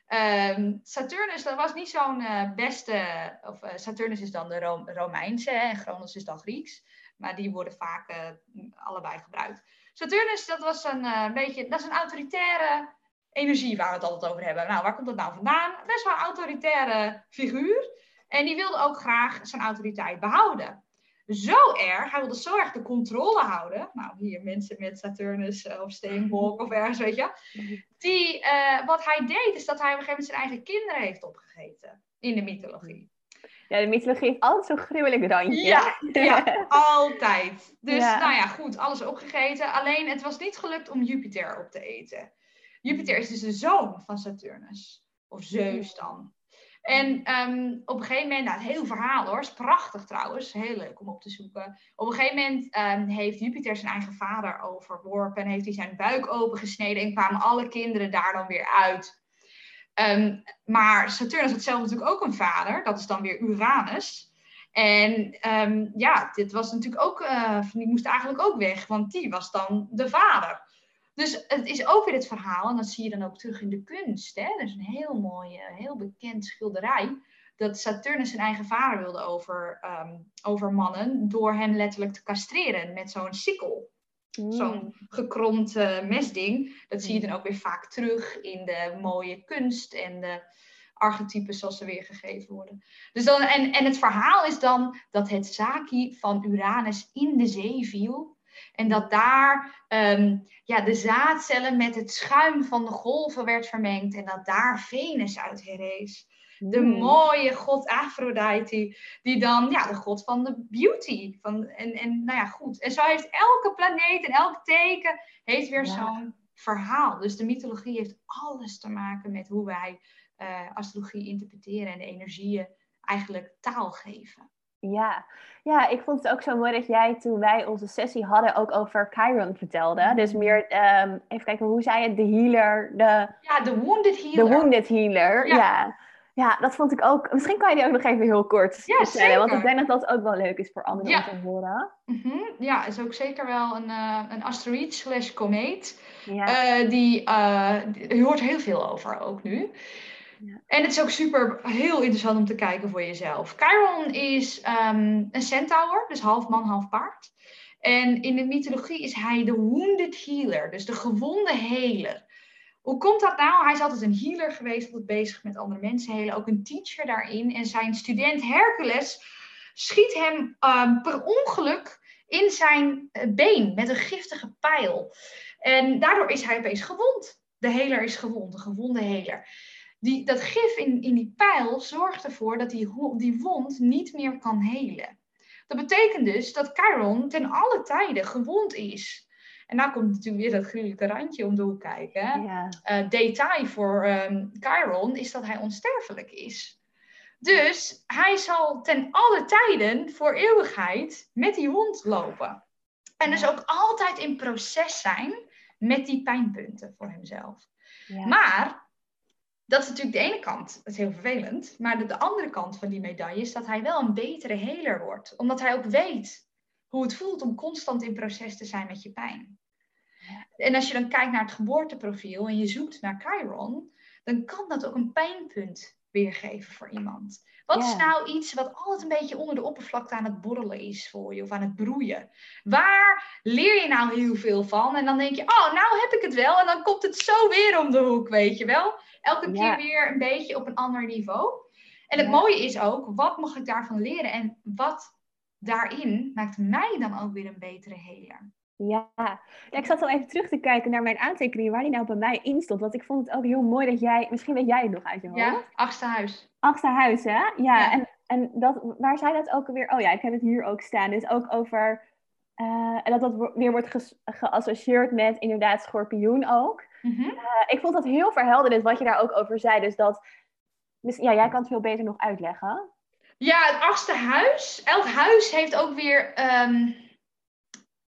Um, Saturnus, dat was niet zo'n uh, beste, of uh, Saturnus is dan de Romeinse en Chronos is dan Grieks, maar die worden vaak uh, allebei gebruikt. Saturnus, dat was een beetje, dat is een autoritaire energie waar we het altijd over hebben. Nou, waar komt dat nou vandaan? Best wel een autoritaire figuur. En die wilde ook graag zijn autoriteit behouden zo erg, hij wilde zo erg de controle houden. Nou, hier mensen met Saturnus uh, of Steenbok of ergens, weet je. Die, uh, wat hij deed, is dat hij op een gegeven moment zijn eigen kinderen heeft opgegeten in de mythologie. Ja, de mythologie heeft altijd zo'n gruwelijk randje. Ja, ja altijd. Dus nou ja, goed, alles opgegeten. Alleen het was niet gelukt om Jupiter op te eten. Jupiter is dus de zoon van Saturnus. Of Zeus dan. En um, op een gegeven moment, nou, het hele verhaal hoor, is prachtig trouwens, heel leuk om op te zoeken. Op een gegeven moment um, heeft Jupiter zijn eigen vader overworpen en heeft hij zijn buik opengesneden en kwamen alle kinderen daar dan weer uit. Um, maar Saturnus had zelf natuurlijk ook een vader, dat is dan weer Uranus. En ja, dit was natuurlijk ook, uh, die moest eigenlijk ook weg, want die was dan de vader. Dus het is ook weer het verhaal, en dat zie je dan ook terug in de kunst. Hè? Dat is een heel mooi, heel bekend schilderij. Dat Saturnus zijn eigen vader wilde over, um, overmannen door hen letterlijk te castreren met zo'n sikkel. Mm. Zo'n gekromd uh, mesding. Dat zie je mm. dan ook weer vaak terug in de mooie kunst en de archetypes zoals ze weergegeven worden. Dus dan, en, en het verhaal is dan dat het Saki van Uranus in de zee viel en dat daar ehm, ja, de zaadcellen met het schuim van de golven werd vermengd. En dat daar Venus uit herrees. De hmm. mooie god Aphrodite, die dan ja, de god van de beauty. Van, en, en nou ja, goed. En zo heeft elke planeet en elk teken heeft weer zo'n verhaal. Dus de mythologie heeft alles te maken met hoe wij uh, astrologie interpreteren en de energieën eigenlijk taal geven. Ja. ja, ik vond het ook zo mooi dat jij toen wij onze sessie hadden ook over Chiron vertelde. Dus meer, um, even kijken, hoe zei het? De healer, de... Ja, de wounded healer. De wounded healer, ja. ja. Dat vond ik ook. Misschien kan je die ook nog even heel kort ja, vertellen. Zeker. Want ik denk dat dat ook wel leuk is voor anderen ja. om te horen. Mm -hmm. Ja, is ook zeker wel een, uh, een asteroïd slash komeet. Ja. Uh, die, uh, je hoort heel veel over ook nu. En het is ook super heel interessant om te kijken voor jezelf. Chiron is um, een centaur, dus half man, half paard. En in de mythologie is hij de wounded healer, dus de gewonde heler. Hoe komt dat nou? Hij is altijd een healer geweest, altijd bezig met andere mensen helen, ook een teacher daarin. En zijn student Hercules schiet hem um, per ongeluk in zijn eh, been met een giftige pijl. En daardoor is hij opeens gewond. De heler is gewond, de gewonde heler die, dat gif in, in die pijl zorgt ervoor dat die, die wond niet meer kan helen. Dat betekent dus dat Chiron ten alle tijden gewond is. En daar komt natuurlijk weer dat gruwelijke randje om de hoek kijken. Ja. Uh, detail voor um, Chiron is dat hij onsterfelijk is. Dus hij zal ten alle tijden voor eeuwigheid met die wond lopen. En dus ook altijd in proces zijn met die pijnpunten voor hemzelf. Ja. Maar dat is natuurlijk de ene kant, dat is heel vervelend. Maar de, de, andere kant van die medaille is dat hij wel een betere heler wordt. Omdat hij ook weet hoe het voelt om constant in proces te zijn met je pijn. En als je dan kijkt naar het geboorteprofiel en je zoekt naar Chiron, dan kan dat ook een pijnpunt weergeven voor iemand. Wat is nou iets wat altijd een beetje onder de oppervlakte aan het borrelen is voor je of aan het broeien? Waar leer je nou heel veel van? En dan denk je, oh, nou heb ik het wel. En dan komt het zo weer om de hoek, weet je wel? Elke keer weer een beetje op een ander niveau. En het mooie is ook, wat mag ik daarvan leren? En wat daarin maakt mij dan ook weer een betere heler? Ja. ja, ik zat al even terug te kijken naar mijn aantekeningen waar die nou bij mij in stond. Want ik vond het ook heel mooi dat jij, misschien weet jij het nog uit je hoofd. Ja, achtste huis. Achtste huis, hè? Ja, En, en dat, waar zei dat ook alweer? Oh ja, ik heb het hier ook staan. Dus ook over, uh, en dat dat weer wordt geassocieerd met inderdaad schorpioen ook. Mm -hmm. uh, ik vond dat heel verhelderend wat je daar ook over zei. Dus dat, dus, ja, jij kan het veel beter nog uitleggen. Ja, het achtste huis. Elk huis heeft ook weer... Um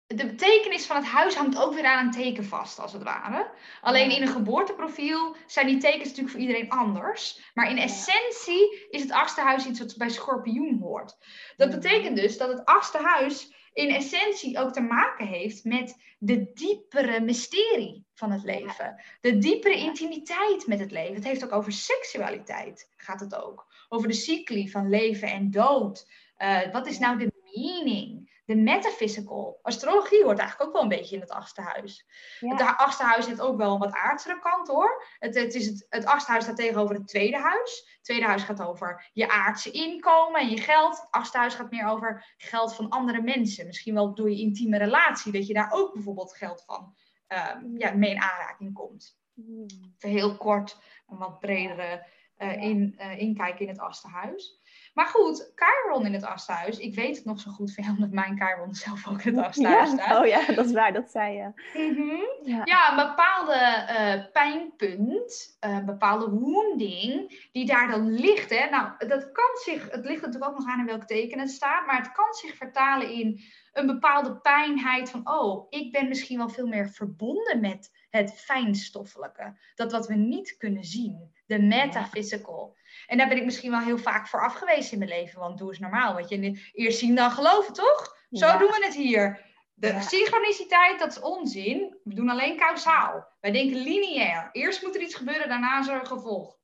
de betekenis van het huis hangt ook weer aan een teken vast, als het ware. Alleen in een geboorteprofiel zijn die tekens natuurlijk voor iedereen anders. Maar in essentie is het achtste huis iets wat bij schorpioen hoort. Dat betekent dus dat het achtste huis in essentie ook te maken heeft met de diepere mysterie van het leven. De diepere intimiteit met het leven. Het heeft ook over seksualiteit, gaat het ook. Over de cycli van leven en dood. Uh, wat is nou de meaning? de metaphysical. Astrologie hoort eigenlijk ook wel een beetje in het achtste huis. Het achtste huis heeft ook wel een wat aardsere kant hoor. Het, het, is het, het achtste huis staat tegenover het tweede huis. Het tweede huis gaat over je aardse inkomen en je geld. Het achtste huis gaat meer over geld van andere mensen. Misschien wel door je intieme relatie, dat je daar ook bijvoorbeeld geld van um, ja, mee in aanraking komt. Hmm. Even heel kort, een wat bredere uh, in, uh, inkijk in het achtste huis. Maar goed, Chiron in het asthuis. Ik weet het nog zo goed van jou, omdat mijn Chiron zelf ook in het asthuis staat. Oh ja, dat is waar, dat zei je. Mhm. ja. ja. een bepaalde uh, pijnpunt, een bepaalde wounding, die daar dan ligt. Hè. Nou, dat kan zich, het ligt natuurlijk ook nog aan in welk teken het staat, maar het kan zich vertalen in een bepaalde pijnheid van, oh, ik ben misschien wel veel meer verbonden met het fijnstoffelijke. Dat wat we niet kunnen zien, de metaphysical. En daar ben ik misschien wel heel vaak voor afgewezen in mijn leven, want doe eens normaal. Want je eerst zien dan geloven, toch? Zo doen we het hier. De synchroniciteit, dat is onzin. We doen alleen kausaal. Wij denken lineair. Eerst moet er iets gebeuren, daarna is er een gevolg.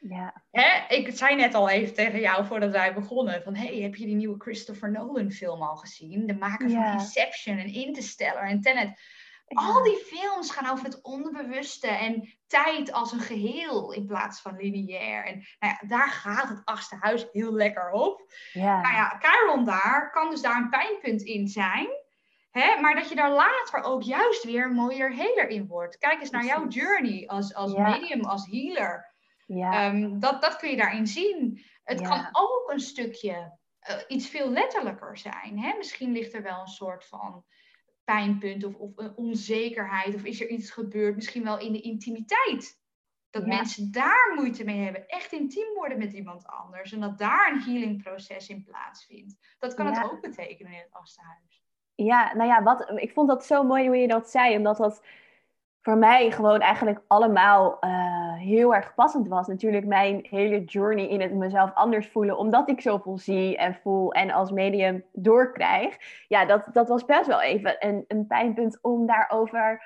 Ja. Hè? Ik zei net al even tegen jou voordat wij begonnen: van hey, heb je die nieuwe Christopher Nolan film al gezien? De maker van Inception en Interstellar en Tenet. Al die films gaan over het onderbewuste en tijd als een geheel in plaats van lineair. En nou ja, daar gaat het achtste huis heel lekker op. Ja. Nou ja, Chiron daar kan dus daar een pijnpunt in zijn. Hè? Maar dat je daar later ook juist weer een mooier healer in wordt. Kijk eens naar jouw journey als, als medium, als healer. Ja. Ehm, dat, dat kun je daarin zien. Het kan ook een stukje uh, iets veel letterlijker zijn. Hè? Misschien ligt er wel een soort van pijnpunt of, of een onzekerheid of is er iets gebeurd, misschien wel in de intimiteit. Dat mensen daar moeite mee hebben, echt intiem worden met iemand anders en dat daar een healingproces in plaatsvindt. Dat kan het ook betekenen in het Astenhuis. Ja, nou ja, wat, ik vond dat zo mooi hoe je dat zei, omdat dat voor mij gewoon eigenlijk allemaal uh, heel erg passend was. Natuurlijk mijn hele journey in het mezelf anders voelen, omdat ik zoveel zie en voel en als medium doorkrijg. Ja, dat, dat was best wel even een, een pijnpunt om daarover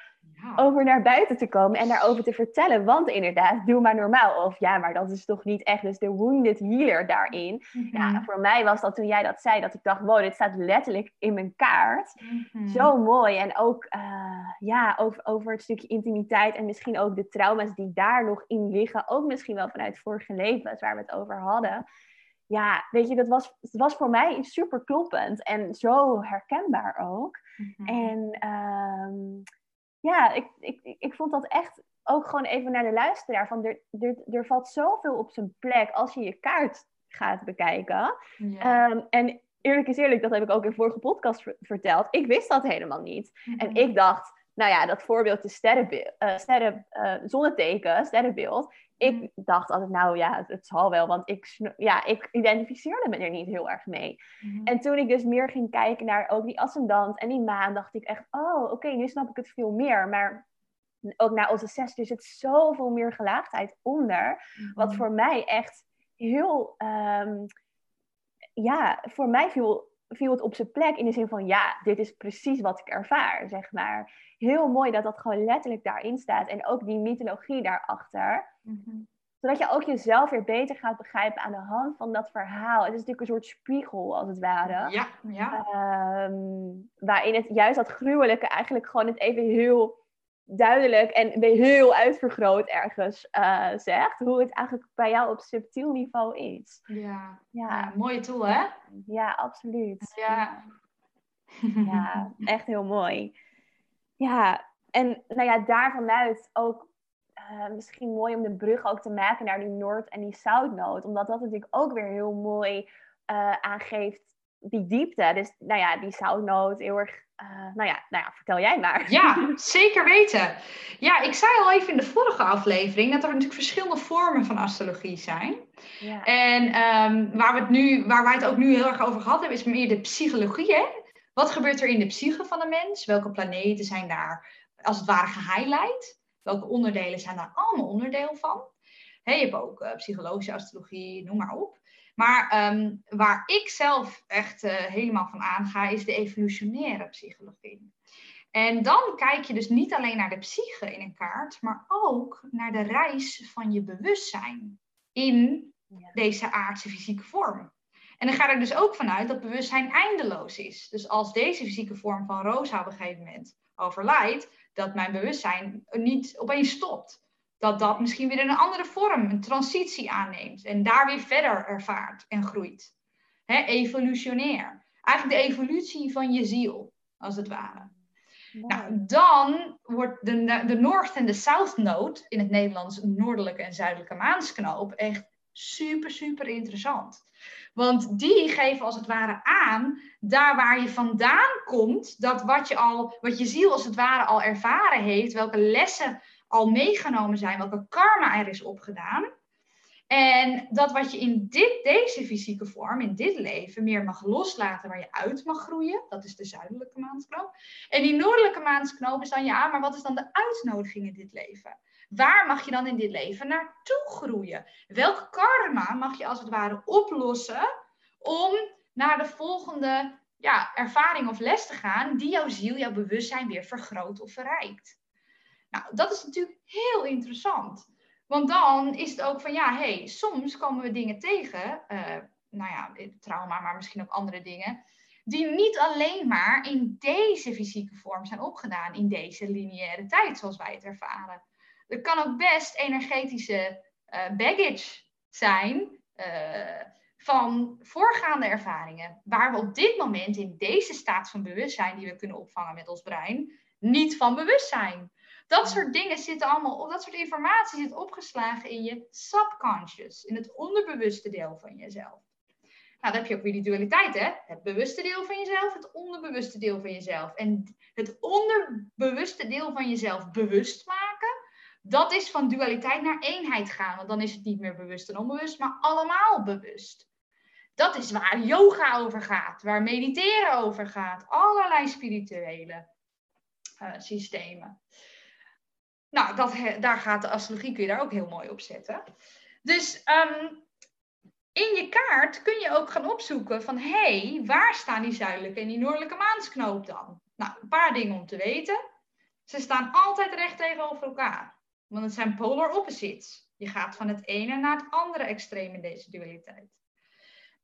over naar buiten te komen en daarover te vertellen. Want inderdaad, doe maar normaal. Of ja, maar dat is toch niet echt dus de wounded healer daarin. Ja, mhm. voor mij was dat toen jij dat zei, dat ik dacht, wow, dit staat letterlijk in mijn kaart. Mhm. Zo mooi. En ook uh, ja, over, over het stukje intimiteit en misschien ook de trauma's die daar nog in liggen. Ook misschien wel vanuit vorige levens waar we het over hadden. Ja, weet je, dat was, het was voor mij super kloppend en zo herkenbaar ook. Mhm. En um, ja, ik, ik, ik vond dat echt ook gewoon even naar de luisteraar. Van er, er, er valt zoveel op zijn plek als je je kaart gaat bekijken. Ehm, en eerlijk is eerlijk, dat heb ik ook in vorige podcast verteld. Ik wist dat helemaal niet. En mhm. ik dacht, nou ja, dat voorbeeld de sterrenbeeld, uh, sterren, uh, zonneteken, sterrenbeeld. Ik mm. dacht altijd, nou ja, het, zal wel, want ik, ja, ik identificeerde me er niet heel erg mee. Mm-hmm. En toen ik dus meer ging kijken naar ook die ascendant en die maan, dacht ik echt, oh, oké, nu snap ik het veel meer. Maar ook naar onze zes, er zit zoveel meer gelaagdheid onder, wat mm-hmm. voor mij echt heel, um, ja, voor mij veel viel het op zijn plek in de zin van, ja, dit is precies wat ik ervaar, zeg maar. Heel mooi dat dat gewoon letterlijk daarin staat. En ook die mythologie daarachter. Mm Zodat je ook jezelf weer beter gaat begrijpen aan de hand van dat verhaal. Het is natuurlijk een soort spiegel, als het ware. Ja, ja. Um, waarin het juist dat gruwelijke eigenlijk gewoon het even heel duidelijk en heel uitvergroot ergens uh, zegt. Hoe het eigenlijk bij jou op subtiel niveau is. Ja, ja. mooie tool hè? Ja, absoluut. Ja. ja, echt heel mooi. Ja, en nou ja, daarvanuit ook uh, misschien mooi om de brug ook te maken naar die Noord- en die Zuidnoot. Omdat dat natuurlijk ook weer heel mooi uh, aangeeft die diepte. Dus nou ja, die Zoutnoot heel erg uh, nou, ja, nou ja, vertel jij maar. Ja, zeker weten. Ja, ik zei al even in de vorige aflevering dat er natuurlijk verschillende vormen van astrologie zijn. Ja. En um, waar, we het nu, waar wij het ook nu heel erg over gehad hebben, is meer de psychologie. Hè? Wat gebeurt er in de psyche van een mens? Welke planeten zijn daar als het ware gehighlight? Welke onderdelen zijn daar allemaal onderdeel van? Je hebt ook uh, psychologische astrologie, noem maar op. Maar um, waar ik zelf echt uh, helemaal van aanga, is de evolutionaire psychologie. En dan kijk je dus niet alleen naar de psyche in een kaart, maar ook naar de reis van je bewustzijn in deze aardse fysieke vorm. En dan ga ik er dus ook vanuit dat bewustzijn eindeloos is. Dus als deze fysieke vorm van Rosa op een gegeven moment overlijdt, dat mijn bewustzijn niet opeens stopt. Dat dat misschien weer een andere vorm, een transitie aanneemt en daar weer verder ervaart en groeit. He, evolutionair. Eigenlijk de evolutie van je ziel, als het ware. Nou, dan wordt de, de North en de South Node, in het Nederlands noordelijke en zuidelijke maansknoop, echt super, super interessant. Want die geven als het ware aan, daar waar je vandaan komt, dat wat je, al, wat je ziel als het ware al ervaren heeft, welke lessen al meegenomen zijn, welke karma er is opgedaan. En dat wat je in dit, deze fysieke vorm, in dit leven, meer mag loslaten, waar je uit mag groeien, dat is de zuidelijke maansknoop. En die noordelijke maansknoop is dan, ja, maar wat is dan de uitnodiging in dit leven? Waar mag je dan in dit leven naartoe groeien? Welk karma mag je als het ware oplossen om naar de volgende ja, ervaring of les te gaan die jouw ziel, jouw bewustzijn weer vergroot of verrijkt? Nou, dat is natuurlijk heel interessant. Want dan is het ook van, ja, hey, soms komen we dingen tegen, uh, nou ja, trauma, maar misschien ook andere dingen, die niet alleen maar in deze fysieke vorm zijn opgedaan, in deze lineaire tijd, zoals wij het ervaren. Er kan ook best energetische uh, baggage zijn uh, van voorgaande ervaringen, waar we op dit moment in deze staat van bewustzijn, die we kunnen opvangen met ons brein, niet van bewust zijn. Dat soort dingen zitten allemaal, of dat soort informatie zit opgeslagen in je subconscious, in het onderbewuste deel van jezelf. Nou, dan heb je ook weer die dualiteit, hè? Het bewuste deel van jezelf, het onderbewuste deel van jezelf. En het onderbewuste deel van jezelf bewust maken, dat is van dualiteit naar eenheid gaan. Want dan is het niet meer bewust en onbewust, maar allemaal bewust. Dat is waar yoga over gaat, waar mediteren over gaat, allerlei spirituele uh, systemen. Nou, dat, daar gaat de astrologie, daar ook heel mooi op zetten. Dus um, in je kaart kun je ook gaan opzoeken van, hé, hey, waar staan die zuidelijke en die noordelijke maansknoop dan? Nou, een paar dingen om te weten. Ze staan altijd recht tegenover elkaar. Want het zijn polar opposites. Je gaat van het ene naar het andere extreem in deze dualiteit.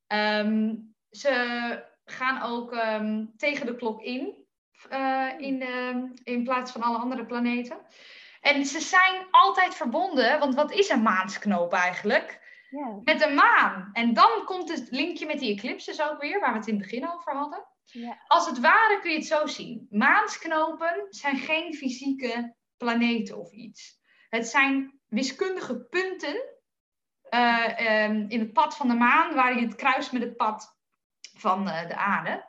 Um, ze gaan ook um, tegen de klok in, uh, in, de, in plaats van alle andere planeten. En ze zijn altijd verbonden, want wat is een maansknoop eigenlijk? Ja. Met een maan. En dan komt het linkje met die eclipses ook weer, waar we het in het begin over hadden. Ja. Als het ware kun je het zo zien. Maansknopen zijn geen fysieke planeten of iets. Het zijn wiskundige punten uh, um, in het pad van de maan, waar je het kruist met het pad van uh, de aarde.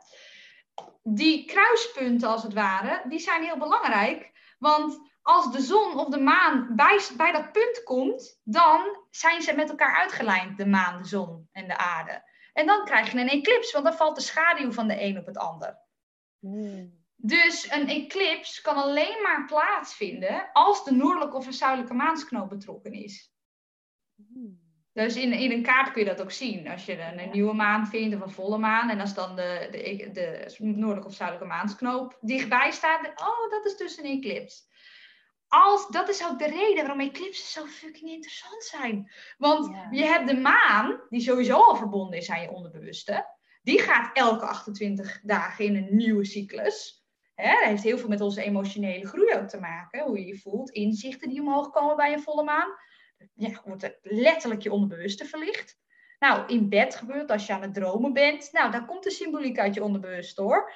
Die kruispunten, als het ware, die zijn heel belangrijk. Want als de zon of de maan bij, bij dat punt komt, dan zijn ze met elkaar uitgelijnd, de maan, de zon en de aarde. En dan krijg je een eclips, want dan valt de schaduw van de een op het ander. Hmm. Dus een eclips kan alleen maar plaatsvinden als de noordelijke of de zuidelijke maansknoop betrokken is. Dus in, in een kaart kun je dat ook zien. Als je een, een nieuwe maan vindt of een volle maan. En als dan de, de, de noordelijke of zuidelijke maansknoop dichtbij staat. oh, dat is dus een eclipse. Als, dat is ook de reden waarom eclipses zo fucking interessant zijn. Want je hebt de maan, die sowieso al verbonden is aan je onderbewuste. Die gaat elke 28 dagen in een nieuwe cyclus. Hè, dat heeft heel veel met onze emotionele groei ook te maken. Hoe je je voelt, inzichten die omhoog komen bij een volle maan ja, wordt letterlijk je onderbewuste verlicht. Nou, in bed gebeurt als je aan het dromen bent. Nou, daar komt de symboliek uit je onderbewuste hoor.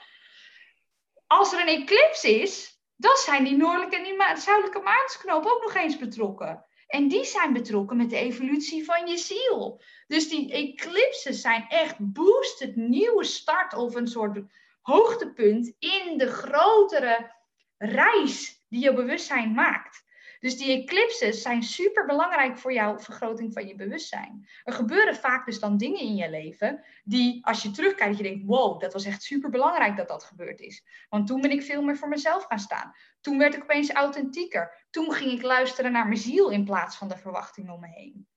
Als er een eclipse is, dan zijn die noordelijke en die zuidelijke maansknoop ook nog eens betrokken. En die zijn betrokken met de evolutie van je ziel. Dus die eclipses zijn echt boost, het nieuwe start of een soort hoogtepunt in de grotere reis die je bewustzijn maakt. Dus die eclipses zijn super belangrijk voor jouw vergroting van je bewustzijn. Er gebeuren vaak dus dan dingen in je leven die, als je terugkijkt, je denkt: wow, dat was echt super belangrijk dat dat gebeurd is. Want toen ben ik veel meer voor mezelf gaan staan. Toen werd ik opeens authentieker. Toen ging ik luisteren naar mijn ziel in plaats van de verwachtingen om me heen.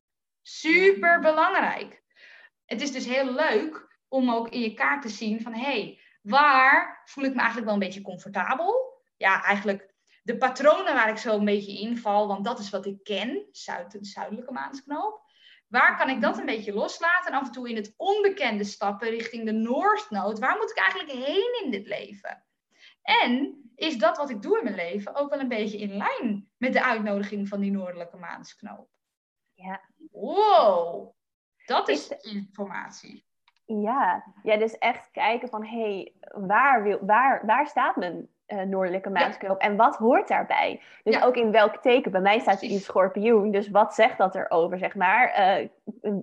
Super belangrijk. Het is dus heel leuk om ook in je kaart te zien van hé, hey, waar voel ik me eigenlijk wel een beetje comfortabel? Ja, eigenlijk de patronen waar ik zo een beetje inval, want dat is wat ik ken, zuid, zuidelijke maansknoop. Waar kan ik dat een beetje loslaten en af en toe in het onbekende stappen richting de Noordnood? Waar moet ik eigenlijk heen in dit leven? En is dat wat ik doe in mijn leven ook wel een beetje in lijn met de uitnodiging van die noordelijke maansknoop? Ja. Wow, dat is, is informatie. Ja, ja, dus echt kijken van hé, hey, waar, wil, waar, waar staat mijn uh, noordelijke maansknoop. En wat hoort daarbij? Dus ook in welk teken? Bij mij staat in schorpioen. Dus wat zegt dat erover, zeg maar? Uh,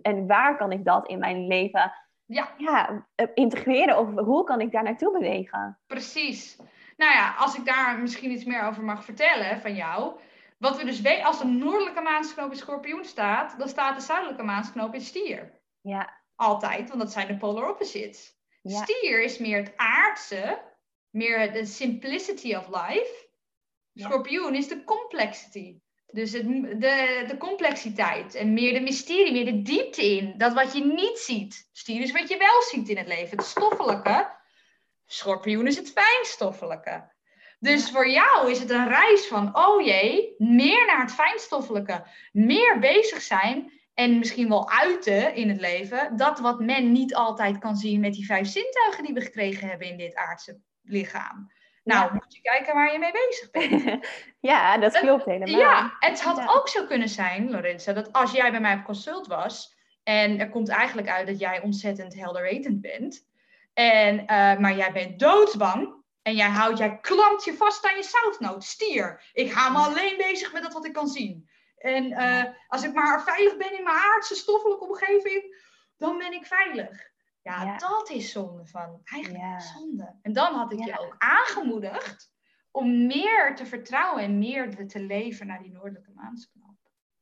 en waar kan ik dat in mijn leven ja. Ja, eh, integreren? Of hoe kan ik daar naartoe bewegen? Precies. Nou ja, als ik daar misschien iets meer over mag vertellen van jou. Wat we dus weten, als de noordelijke maansknoop in schorpioen staat, dan staat de zuidelijke maansknoop in stier. Ja. Altijd, want dat zijn de polar opposites. Stier is meer het aardse, meer de simplicity of life. Schorpioen is de complexity. Dus het, de, de complexiteit en meer de mysterie, meer de diepte in. Dat wat je niet ziet. Stier is wat je wel ziet in het leven. Het stoffelijke. Schorpioen is het fijnstoffelijke. Dus voor jou is het een reis van, oh jee, meer naar het fijnstoffelijke. Meer bezig zijn en misschien wel uiten in het leven. Dat wat men niet altijd kan zien met die vijf zintuigen die we gekregen hebben in dit aardse lichaam. Nou, moet je kijken waar je mee bezig bent. ja, dat klopt helemaal. Ja, het had ook zo kunnen zijn, Lorenza, dat als jij bij mij op consult was en er komt eigenlijk uit dat jij ontzettend helderwetend bent, en, uh, maar jij bent doodsbang en jij houdt, jij klampt je vast aan je zoutnoot, stier. Ik ga me alleen bezig met dat wat ik kan zien. En uh, als ik maar veilig ben in mijn aardse stoffelijke omgeving, dan ben ik veilig. Ja, dat is zonde van. Eigenlijk zonde. En dan had ik je ook aangemoedigd om meer te vertrouwen en meer te leven naar die noordelijke maansknop.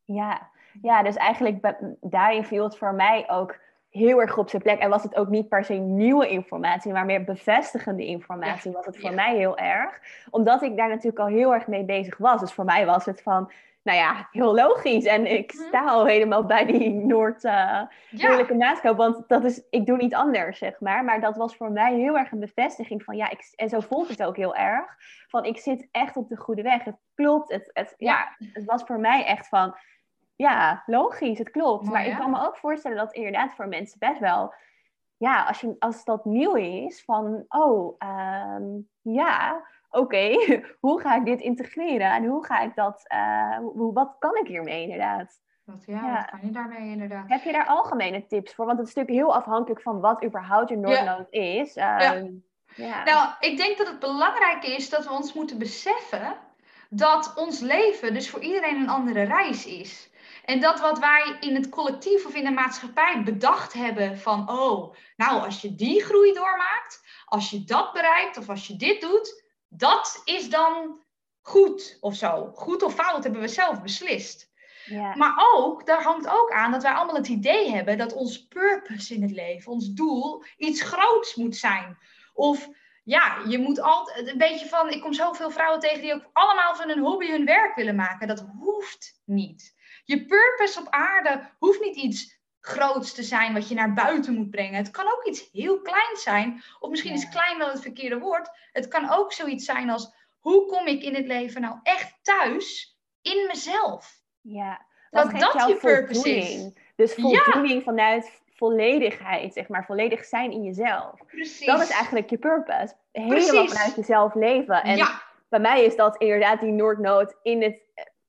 Ja, ja dus eigenlijk daarin viel het voor mij ook heel erg op zijn plek. En was het ook niet per se nieuwe informatie, maar meer bevestigende informatie. Was het voor mij heel erg. Omdat ik daar natuurlijk al heel erg mee bezig was. Dus voor mij was het van, nou ja, heel logisch. En ik mhm. sta al helemaal bij die Noord uh, ja. Want dat is, ik doe niet anders, zeg maar. Maar dat was voor mij heel erg een bevestiging van ja, ik, en zo voelt het ook heel erg. Van ik zit echt op de goede weg. Het klopt. Het, het, ja. het was voor mij echt van ja, logisch, het klopt. maar ik kan me ook voorstellen dat inderdaad voor mensen best wel ja, als, je, als dat nieuw is, van oh, ehm, ja, oké, hoe ga ik dit integreren en hoe ga ik dat, uh, hoe, wat kan ik hiermee inderdaad? Wat, ja, ja, wat kan je daarmee inderdaad? Heb je daar algemene tips voor? Want het is natuurlijk heel afhankelijk van wat überhaupt je Noordnood is. ja. Ehm, ja. Nou, ik denk dat het belangrijk is dat we ons moeten beseffen dat ons leven dus voor iedereen een andere reis is. En dat wat wij in het collectief of in de maatschappij bedacht hebben van, oh, nou, als je die groei doormaakt, als je dat bereikt of als je dit doet, dat is dan goed of zo. Goed of fout hebben we zelf beslist. Ja. Maar ook, daar hangt ook aan dat wij allemaal het idee hebben dat ons purpose in het leven, ons doel, iets groots moet zijn. Of ja, je moet altijd een beetje van. Ik kom zoveel vrouwen tegen die ook allemaal van hun hobby hun werk willen maken. Dat hoeft niet. Je purpose op aarde hoeft niet iets groots te zijn wat je naar buiten moet brengen. Het kan ook iets heel kleins zijn. Of misschien is klein wel het verkeerde woord. Het kan ook zoiets zijn als hoe kom ik in het leven nou echt thuis in mezelf? Ja, dat dat je purpose is. Dus voldoening vanuit volledigheid, zeg maar, volledig zijn in jezelf. Precies. Dat is eigenlijk je purpose. Helemaal vanuit jezelf leven. En ja. bij mij is dat inderdaad die Noordnood in het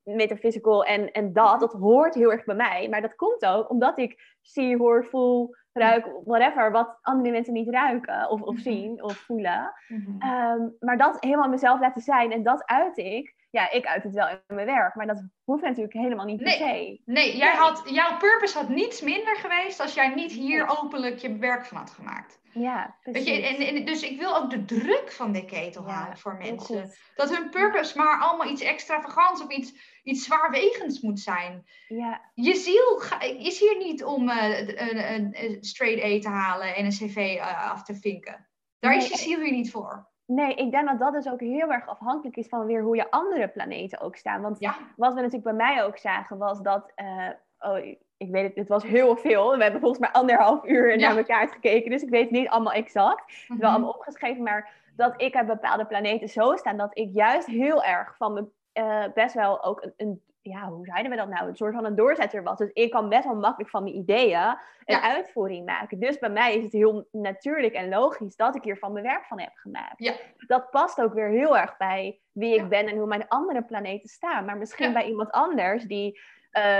metaphysical en, en dat, dat hoort heel erg bij mij. Maar dat komt ook omdat ik zie, hoor, voel, ruik, whatever, wat andere mensen niet ruiken of, of mhm. zien of voelen. Mhm. Ehm, maar dat helemaal mezelf laten zijn en dat uit ik. Ja, ik uit het wel in mijn werk, maar dat hoeft natuurlijk helemaal niet per se. Nee, jij Had, jouw purpose had niets minder geweest als jij niet hier openlijk je werk van had gemaakt. Ja, precies. Weet je, en, dus ik wil ook de druk van de ketel halen voor mensen. Dat hun purpose maar allemaal iets extravagants of iets, iets zwaarwegends moet zijn. Ja. Je ziel is hier niet om uh, een, een, straight A te halen en een cv uh, af te vinken. Daar is je ziel hier niet voor. Nee, ik denk dat dat dus ook heel erg afhankelijk is van weer hoe je andere planeten ook staan. Want ja. wat we natuurlijk bij mij ook zagen was dat... Uh, oh, ik weet het, het was heel veel. We hebben volgens mij anderhalf uur naar elkaar gekeken. Dus ik weet het niet allemaal exact. Het is wel mhm. allemaal opgeschreven. Maar dat ik heb bepaalde planeten zo staan dat ik juist heel erg van me uh, best wel ook een, een, ja, hoe zeiden we dat nou? Een soort van een doorzetter was. Dus ik kan best wel makkelijk van mijn ideeën een uitvoering maken. Dus bij mij is het heel natuurlijk en logisch dat ik hier van mijn werk van heb gemaakt. Ja. Dat past ook weer heel erg bij wie ik ben en hoe mijn andere planeten staan. Maar misschien bij iemand anders die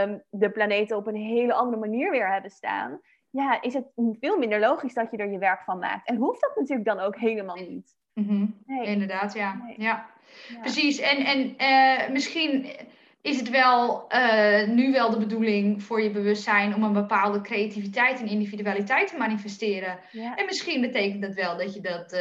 um, de planeten op een hele andere manier weer hebben staan. Ja, is het veel minder logisch dat je er je werk van maakt. En hoeft dat natuurlijk dan ook helemaal niet. Mhm. nee. Inderdaad, ja. ja. Precies. En, en uh, misschien is het wel uh, nu wel de bedoeling voor je bewustzijn om een bepaalde creativiteit en individualiteit te manifesteren. En misschien betekent dat wel dat je dat uh,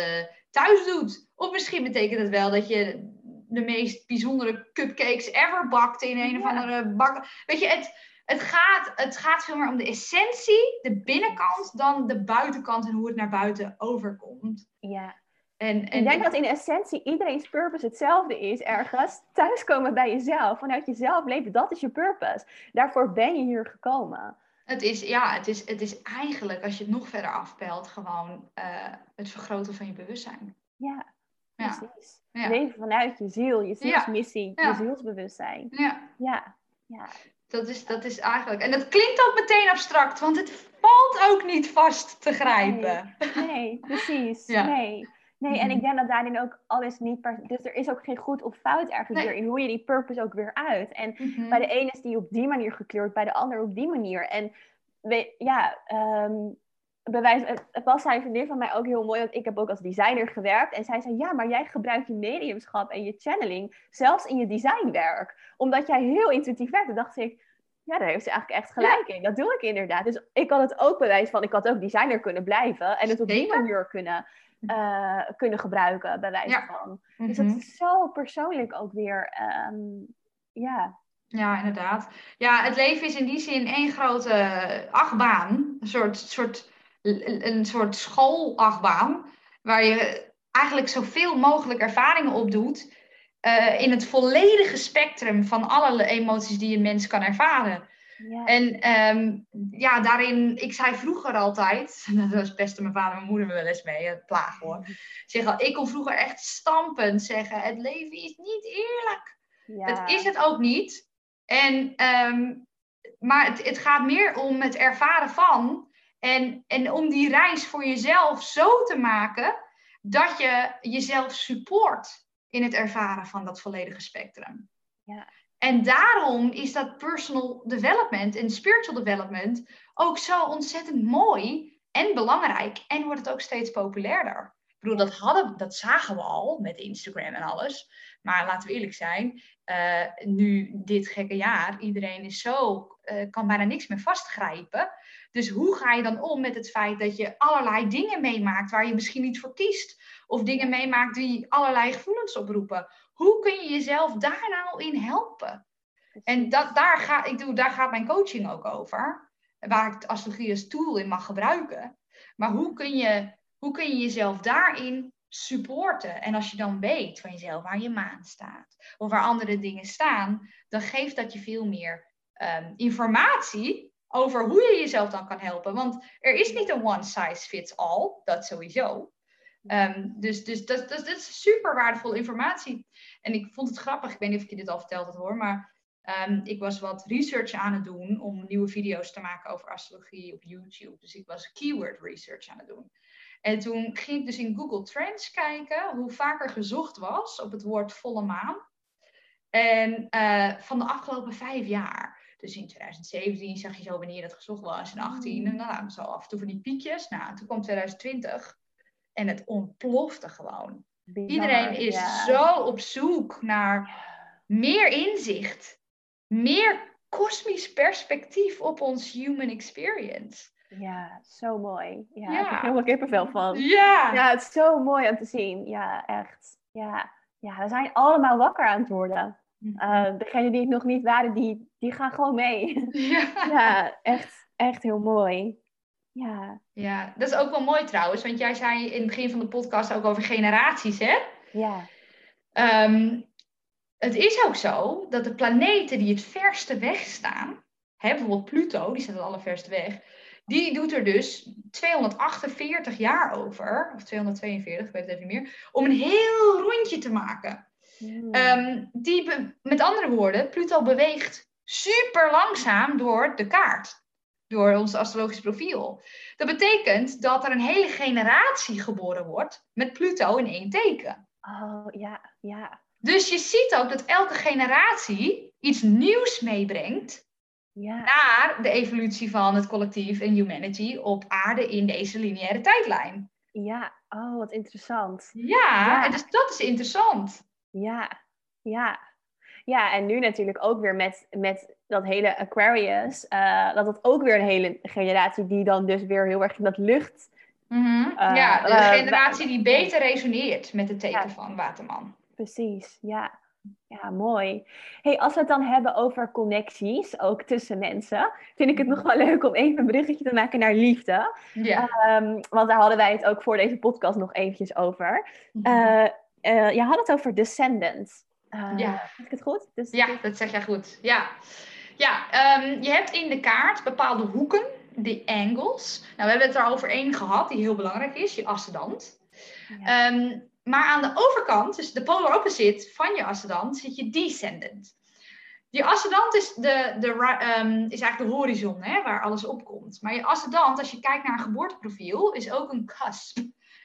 thuis doet. Of misschien betekent het wel dat je de meest bijzondere cupcakes ever bakt in een of andere bak. Weet je, het, het, gaat, het gaat veel meer om de essentie, de binnenkant, dan de buitenkant en hoe het naar buiten overkomt. Ja. En, en, ik denk dat in essentie iedereen's purpose hetzelfde is ergens. Thuiskomen bij jezelf, vanuit jezelf leven, dat is je purpose. Daarvoor ben je hier gekomen. Het is, ja, het is, het is eigenlijk, als je het nog verder afpelt, gewoon uh, het vergroten van je bewustzijn. Ja, precies. Ja. Leven vanuit je ziel, je zielsmissie, je zielsbewustzijn. Ja. ja. ja. Dat is, dat is eigenlijk. En dat klinkt ook meteen abstract, want het valt ook niet vast te grijpen. Nee, precies. Nee. Nee, en ik mhm. denk dat daarin ook alles niet per... Dus er is ook geen goed of fout ergens weer in hoe je die purpose ook weer uit. En mhm. bij de ene is die op die manier gekleurd, bij de ander op die manier. En we, ja, um, bewijs, het was zijn vriendin van mij ook heel mooi, want ik heb ook als designer gewerkt. En zij zei, ja, maar jij gebruikt je mediumschap en je channeling zelfs in je designwerk. Omdat jij heel intuïtief werkt. En dacht ik, ja, daar heeft ze eigenlijk echt gelijk in. Dat doe ik inderdaad. Dus ik had het ook bewijs van, ik had ook designer kunnen blijven. En het op die manier kunnen, uh, kunnen gebruiken, bij wijze van. Dus dat mhm. is zo persoonlijk ook weer, um, ja... Ja, inderdaad. Ja, het leven is in die zin één grote achtbaan. Een soort, soort een soort schoolachtbaan, waar je eigenlijk zoveel mogelijk ervaringen op doet. Uh, in het volledige spectrum van alle emoties die een mens kan ervaren. Ja. En um, ja, daarin, ik zei vroeger altijd, dat was best mijn vader en mijn moeder me wel eens mee, het plaag hoor. Zeg ik kon vroeger echt stampend zeggen, het leven is niet eerlijk. Ja. Dat is het ook niet. En, um, maar het, het gaat meer om het ervaren van, en, en om die reis voor jezelf zo te maken dat je jezelf support in het ervaren van dat volledige spectrum. Ja. En daarom is dat personal development en spiritual development ook zo ontzettend mooi en belangrijk. En wordt het ook steeds populairder. Ik bedoel, dat, hadden, dat zagen we al met Instagram en alles. Maar laten we eerlijk zijn, uh, nu dit gekke jaar, iedereen is zo, uh, kan bijna niks meer vastgrijpen. Dus hoe ga je dan om met het feit dat je allerlei dingen meemaakt waar je misschien niet voor kiest? Of dingen meemaakt die allerlei gevoelens oproepen. Hoe kun je jezelf daar nou in helpen? En dat, daar, ga, ik doe, daar gaat mijn coaching ook over. Waar ik de astrologie als tool in mag gebruiken. Maar hoe kun je, hoe kun je jezelf daarin supporten? En als je dan weet van jezelf waar je maan staat. Of waar andere dingen staan. Dan geeft dat je veel meer ehm, informatie over hoe je jezelf dan kan helpen. Want er is niet een one size fits all, dat sowieso. Ehm, dus dus dat, dat, dat is super waardevolle informatie. En ik vond het grappig, ik weet niet of ik je dit al verteld had hoor, maar ehm, ik was wat research aan het doen om nieuwe video's te maken over astrologie op YouTube. Dus ik was keyword research aan het doen. En toen ging ik dus in Google Trends kijken hoe vaker gezocht was op het woord volle maan. En uh, van de afgelopen vijf jaar. Dus in 2017 zag je zo wanneer dat gezocht was. In 18 en nou, zo af en toe van die piekjes. Nou, toen kwam 2020 en het ontplofte gewoon. Iedereen is zo op zoek naar meer inzicht, meer kosmisch perspectief op ons human experience. Ja, zo mooi. Ja, ja. ik heb er helemaal kippenvel van. Ja. ja, het is zo mooi om te zien. Ja, echt. Ja, ja we zijn allemaal wakker aan het worden. Uh, degenen die het nog niet waren, die, die gaan gewoon mee. Ja, ja echt, echt heel mooi. Ja. ja, dat is ook wel mooi trouwens, want jij zei in het begin van de podcast ook over generaties, hè? Ja. Um, het is ook zo dat de planeten die het verste weg staan, hè, bijvoorbeeld Pluto, die staat het allerverste weg, die doet er dus 248 jaar over, of 242, ik weet het even niet meer, om een heel rondje te maken. Hmm. Um, die met andere woorden, Pluto beweegt super langzaam door de kaart door ons astrologisch profiel. Dat betekent dat er een hele generatie geboren wordt met Pluto in één teken. Oh, ja, ja. Dus je ziet ook dat elke generatie iets nieuws meebrengt ja. naar de evolutie van het collectief en humanity op aarde in deze lineaire tijdlijn. Ja, oh, wat interessant. Ja, ja. En dus dat is interessant. Ja, ja. Ja, en nu natuurlijk ook weer met, met dat hele Aquarius, uh, dat dat ook weer een hele generatie die dan dus weer heel erg in dat lucht. Mm ja, de uh, generatie die beter resoneert met het teken van Waterman. Precies, ja. Ja, mooi. Hey, als we het dan hebben over connecties, ook tussen mensen, vind ik het nog wel leuk om even een bruggetje te maken naar liefde. Ja. Um, want daar hadden wij het ook voor deze podcast nog eventjes over. Uh, je had het over Descendants. Uh, ja. Heb ik het goed? Dus, ja, dat zeg jij goed. Ja, ja um, je hebt in de kaart bepaalde hoeken, de angles. Nou, we hebben het er over één gehad, die heel belangrijk is, je ascendant. Ja. Um, maar aan de overkant, dus de polar opposite van je ascendant, zit je descendant. Je ascendant is, de, de, um, is eigenlijk de horizon, hè, waar alles opkomt. Maar je ascendant, als je kijkt naar een geboorteprofiel, is ook een cusp.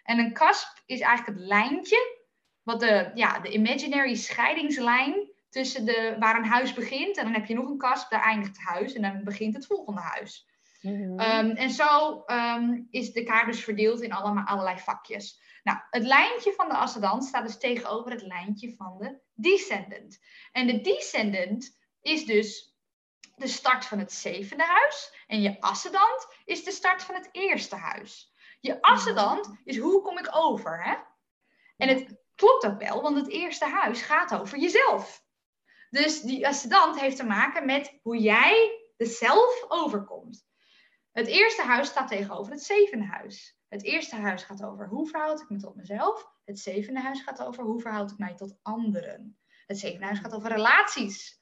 En een cusp is eigenlijk het lijntje wat de, ja, de imaginary scheidingslijn tussen de, waar een huis begint. En dan heb je nog een kast, daar eindigt het huis en dan begint het volgende huis. Mhm. Ehm, en zo um, is de kaart dus verdeeld in allemaal, allerlei vakjes. Nou, het lijntje van de ascendant staat dus tegenover het lijntje van de descendant. En de descendant is dus de start van het zevende huis. En je ascendant is de start van het eerste huis. Je ascendant is hoe kom ik over, hè? En het klopt ook wel, want het eerste huis gaat over jezelf. Dus die ascendant heeft te maken met hoe jij de zelf overkomt. Het eerste huis staat tegenover het zevende huis. Het eerste huis gaat over hoe verhoud ik me tot mezelf. Het zevende huis gaat over hoe verhoud ik mij tot anderen. Het zevende huis gaat over relaties.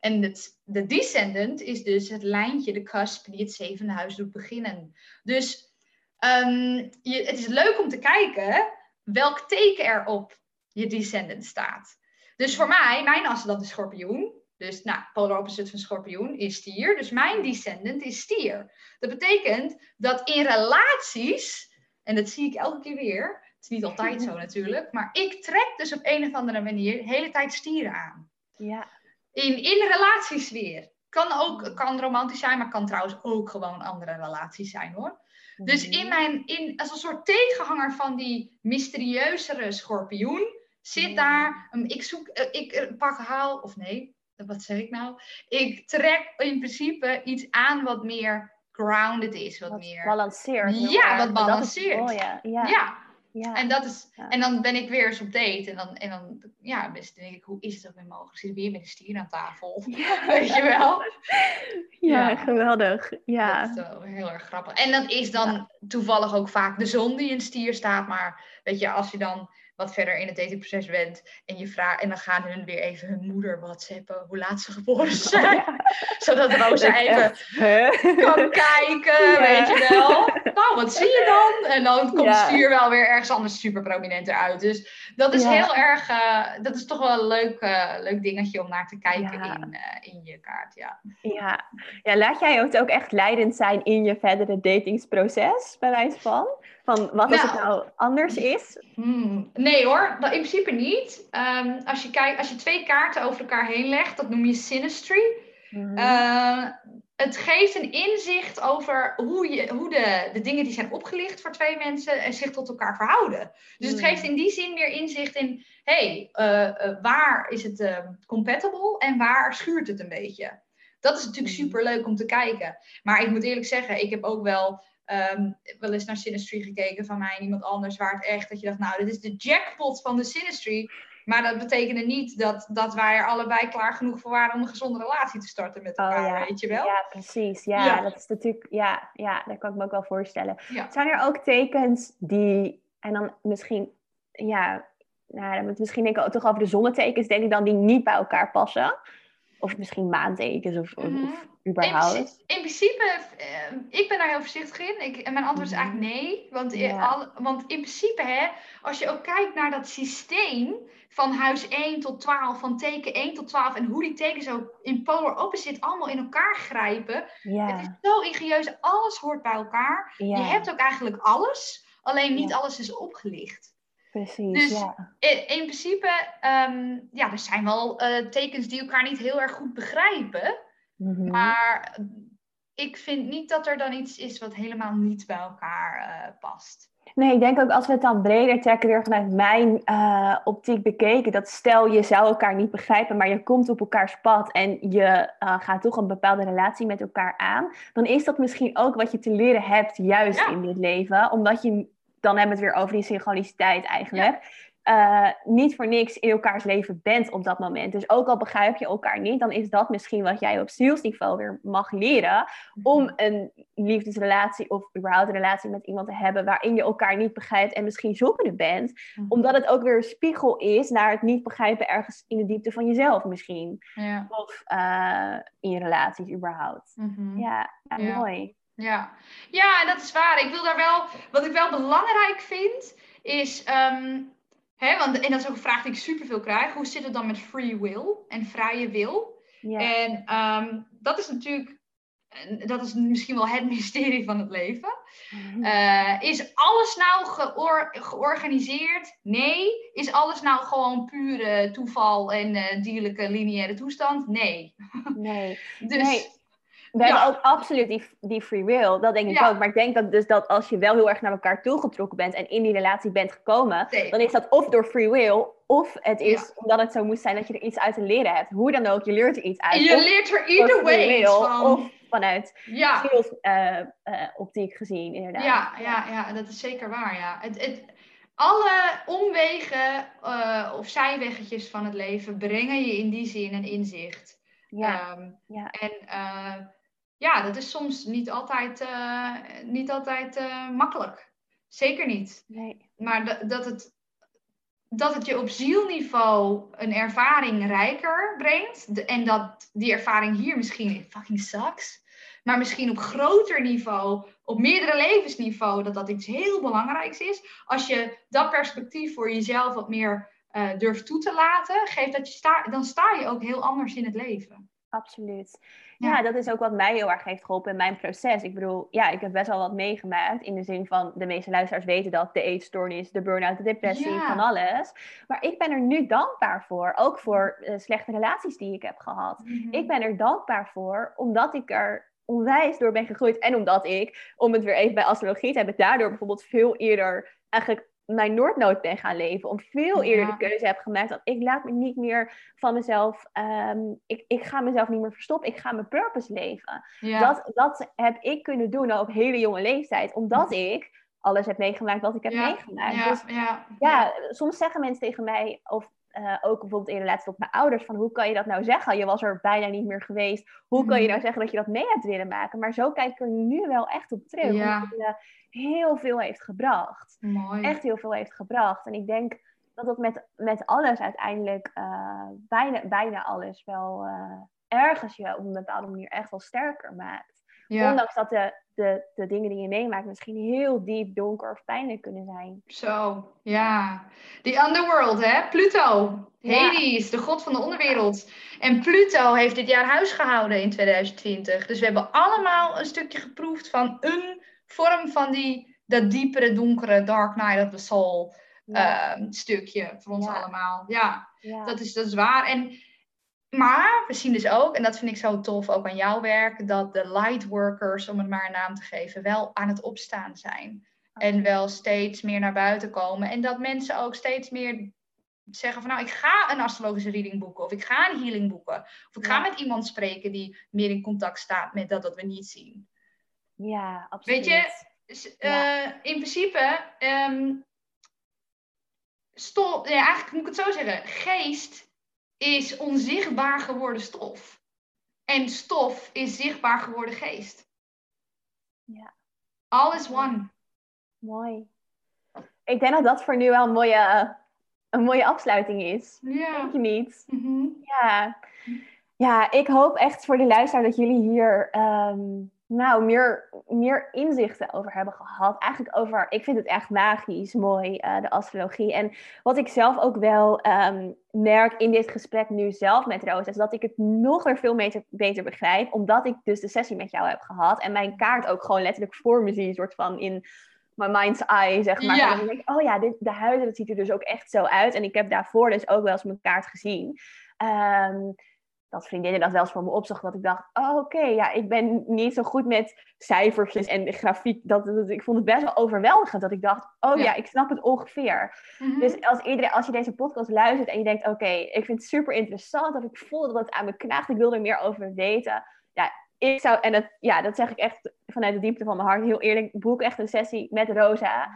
En het, de descendant is dus het lijntje, de cusp, die het zevende huis doet beginnen. Dus um, je, het is leuk om te kijken welk teken er op je descendant staat. Dus voor mij, mijn ascendant is schorpioen. Dus nou, polar opposite van schorpioen is stier. Dus mijn descendant is stier. Dat betekent dat in relaties, en dat zie ik elke keer weer. Het is niet altijd zo natuurlijk. Maar ik trek dus op een of andere manier de hele tijd stieren aan. Ja. In, in relaties weer. Kan ook kan romantisch zijn, maar kan trouwens ook gewoon andere relaties zijn hoor. Dus in mhm. mijn, in, als een soort tegenhanger van die mysterieuzere schorpioen, zit daar, ik zoek, uh, ik uh, pak haal, of nee, wat zeg ik nou? Ik trek in principe iets aan wat meer grounded is, wat, meer... balanceert. Ja, wat balanceert. ja. ja. Ja. En, dat is, en dan ben ik weer eens op date. En dan, en dan ja, denk ik, hoe is het ook weer mogelijk? Zit weer met een stier aan tafel? Weet je wel? Ja, geweldig. Ja. Dat is wel heel erg grappig. En dat is dan toevallig ook vaak de zon die in stier staat. Maar weet je, als je dan wat verder in het datingproces bent. En, je vraagt, en dan gaan hun weer even hun moeder whatsappen hoe laat ze geboren zijn. Zodat Rosa even kan kijken, weet je wel. Nou, wat zie je dan? En dan komt ja. stuur wel weer ergens anders super prominent eruit. Dus dat is heel erg, uh, dat is toch wel een leuk, uh, leuk dingetje om naar te kijken in, uh, in je kaart. Ja. Ja. ja, laat jij het ook echt leidend zijn in je verdere datingsproces, bij wijze van? Van wat als het nou, nou anders is? Hmm, nee hoor, in principe niet. Um, als, je kijkt, als je twee kaarten over elkaar heen legt, dat noem je synastry. Mm. Uh, het geeft een inzicht over hoe, je, hoe de, de dingen die zijn opgelicht voor twee mensen en zich tot elkaar verhouden. Dus het hmm. geeft in die zin meer inzicht in, hé, hey, uh, waar is het uh, compatible en waar schuurt het een beetje? Dat is natuurlijk hmm. super leuk om te kijken. Maar ik moet eerlijk zeggen, ik heb ook wel um, wel eens naar Sinistry gekeken van mij en iemand anders, waar het echt dat je dacht, nou, dit is de jackpot van de Sinistry. Maar dat betekende niet dat, dat wij er allebei klaar genoeg voor waren om een gezonde relatie te starten met oh, elkaar, weet je wel? Ja, precies. Ja, dat is natuurlijk, ja, ja, dat kan ik me ook wel voorstellen. Zijn er ook tekens die, en dan misschien, ja, nou, dan moet misschien denken toch over de zonnetekens, denk ik dan, die niet bij elkaar passen? Of misschien maantekens of, of, mhm. Überhaupt? In, in principe, uh, ik ben daar heel voorzichtig in. Ik, en mijn antwoord is eigenlijk mhm. nee. Want, al, want in principe, hè, als je ook kijkt naar dat systeem van huis 1 tot 12, van teken 1 tot 12 en hoe die tekens ook in polar opposite allemaal in elkaar grijpen. Het is zo ingenieus, alles hoort bij elkaar. Je hebt ook eigenlijk alles, alleen niet alles is opgelicht. Precies, dus ja. in, in principe, um, ja, er zijn wel uh, tekens die elkaar niet heel erg goed begrijpen. Mm -hmm. Maar ik vind niet dat er dan iets is wat helemaal niet bij elkaar uh, past. Nee, ik denk ook als we het dan breder trekken, weer vanuit mijn uh, optiek bekeken, dat stel je zou elkaar niet begrijpen, maar je komt op elkaars pad en je uh, gaat toch een bepaalde relatie met elkaar aan, dan is dat misschien ook wat je te leren hebt juist ja. in dit leven, omdat je dan hebben we het weer over die synchroniciteit eigenlijk. Uh, niet voor niks in elkaars leven bent op dat moment. Dus ook al begrijp je elkaar niet, dan is dat misschien wat jij op zielsniveau weer mag leren. Om mhm. een liefdesrelatie of überhaupt een relatie met iemand te hebben waarin je elkaar niet begrijpt en misschien zoekende bent. Mhm. Omdat het ook weer een spiegel is naar het niet begrijpen ergens in de diepte van jezelf misschien. Ja. Of uh, in je relaties überhaupt. Mhm. ja, ja, mooi. Ja. ja, dat is waar. Ik wil daar wel, wat ik wel belangrijk vind, is, um, hè, want, en dat is ook een vraag die ik superveel krijg, hoe zit het dan met free will en vrije wil? Ja. En um, dat is natuurlijk, dat is misschien wel het mysterie van het leven. Uh, is alles nou geor georganiseerd? Nee. Is alles nou gewoon pure toeval en uh, dierlijke lineaire toestand? Nee. Nee. dus, nee. We hebben ook absoluut die, die free will, dat denk ik ook. Maar ik denk dat dus dat als je wel heel erg naar elkaar toegetrokken bent en in die relatie bent gekomen, dan is dat of door free will, of het is omdat het zo moet zijn dat je er iets uit te leren hebt. Hoe dan ook, je leert er iets uit. Je leert er either way van. Of vanuit ja. uh, uh, optiek gezien, inderdaad. Ja, ja, ja, dat is zeker waar, ja. Het, het, alle omwegen uh, of zijweggetjes van het leven brengen je in die zin een inzicht. Ja. Um, ja. En ja, dat is soms niet altijd, uh, niet altijd uh, makkelijk. Zeker niet. Nee. Maar dat het, dat het je op zielniveau een ervaring rijker brengt. En dat die ervaring hier misschien fucking sucks. Maar misschien op groter niveau, op meerdere levensniveau, dat dat iets heel belangrijks is. Als je dat perspectief voor jezelf wat meer uh, durft toe te laten, geeft dat je sta dan sta je ook heel anders in het leven. Absoluut. Ja, dat is ook wat mij heel erg heeft geholpen in mijn proces. Ik bedoel, ja, ik heb best wel wat meegemaakt. In de zin van, de meeste luisteraars weten dat. De eetstoornis, de burn-out, de depressie, van alles. Maar ik ben er nu dankbaar voor. Ook voor uh, slechte relaties die ik heb gehad. Mhm. Ik ben er dankbaar voor, omdat ik er onwijs door ben gegroeid. En omdat ik, om het weer even bij astrologie te hebben, daardoor bijvoorbeeld veel eerder eigenlijk mijn Noordnood ben gaan leven. Om veel eerder de keuze heb gemaakt dat ik laat me niet meer van mezelf, um, ik, ik ga mezelf niet meer verstoppen. Ik ga mijn purpose leven. Dat, dat heb ik kunnen doen op hele jonge leeftijd. Omdat ik alles heb meegemaakt wat ik heb meegemaakt. Ja, dus, ja, ja, soms zeggen mensen tegen mij, of uh, ook bijvoorbeeld in relatie tot mijn ouders, van hoe kan je dat nou zeggen? Je was er bijna niet meer geweest. Hoe kan je mhm. nou zeggen dat je dat mee hebt willen maken? Maar zo kijk ik er nu wel echt op terug. Ja. Omdat het heel veel heeft gebracht. Mooi. Echt heel veel heeft gebracht. En ik denk dat dat met, met alles uiteindelijk, uh, bijna, bijna alles, wel ergens je op een bepaalde manier echt wel sterker maakt. Ondanks dat de, de, de dingen die je meemaakt misschien heel diep, donker of pijnlijk kunnen zijn. Zo, ja. Die underworld, hè? Pluto. Hades, de god van de onderwereld. En Pluto heeft dit jaar huis gehouden in 2020. Dus we hebben allemaal een stukje geproefd van een vorm van die, dat diepere, donkere Dark Night of the Soul ehm, stukje voor ons allemaal. Ja, Dat, is, dat is waar. En maar we zien dus ook, en dat vind ik zo tof ook aan jouw werk, dat de lightworkers, om het maar een naam te geven, wel aan het opstaan zijn. En wel steeds meer naar buiten komen. En dat mensen ook steeds meer zeggen van nou, ik ga een astrologische reading boeken. Of ik ga een healing boeken. Of ik ga met iemand spreken die meer in contact staat met dat wat we niet zien. Ja, absoluut. Weet je, uh, in principe, um, stop, ja, eigenlijk moet ik het zo zeggen, geest is onzichtbaar geworden stof. En stof is zichtbaar geworden geest. Ja. All is one. Mooi. Ik denk dat dat voor nu wel een mooie, een mooie afsluiting is. Ja. Denk je niet? Mm Ja. Ja, ik hoop echt voor de luisteraar dat jullie hier ehm, nou, meer, meer inzichten over hebben gehad. Eigenlijk over, ik vind het echt magisch, mooi, uh, de astrologie. En wat ik zelf ook wel um, merk in dit gesprek nu zelf met Roos, is dat ik het nog weer veel beter, beter begrijp. Omdat ik dus de sessie met jou heb gehad. En mijn kaart ook gewoon letterlijk voor me zie, soort van in my mind's eye, zeg maar. Ja. En dan denk ik, oh ja, dit, de huizen, dat ziet er dus ook echt zo uit. En ik heb daarvoor dus ook wel eens mijn kaart gezien. Um, dat vriendinnen dat wel eens voor me opzochten. Dat ik dacht, oh, oké, ja, ik ben niet zo goed met cijfertjes en grafiek. Dat, dat, ik vond het best wel overweldigend. Dat ik dacht, oh ja, ik snap het ongeveer. Mhm. Dus als, iedereen, als je deze podcast luistert en je denkt, oké, ik vind het super interessant. Dat ik voel dat het aan me knaagt. Ik wil er meer over weten. Ja, ik zou, en dat, ja, dat zeg ik echt vanuit de diepte van mijn hart. Heel eerlijk, boek echt een sessie met Rosa.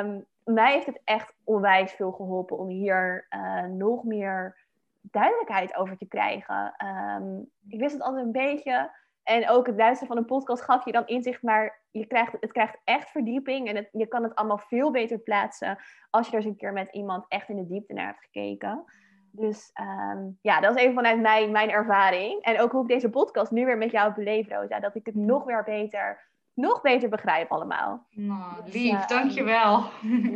Um, mij heeft het echt onwijs veel geholpen om hier uh, nog meer duidelijkheid over te krijgen. Ehm, ik wist het altijd een beetje. En ook het luisteren van een podcast gaf je dan inzicht, maar je krijgt, het krijgt echt verdieping. En het, je kan het allemaal veel beter plaatsen als je er eens een keer met iemand echt in de diepte naar hebt gekeken. Dus ehm, ja, dat is even vanuit mij, mijn ervaring. En ook hoe ik deze podcast nu weer met jou beleef, Rosa. Dat ik het nog weer beter, nog beter begrijp allemaal. Nou, dus, lief, uh, dankjewel.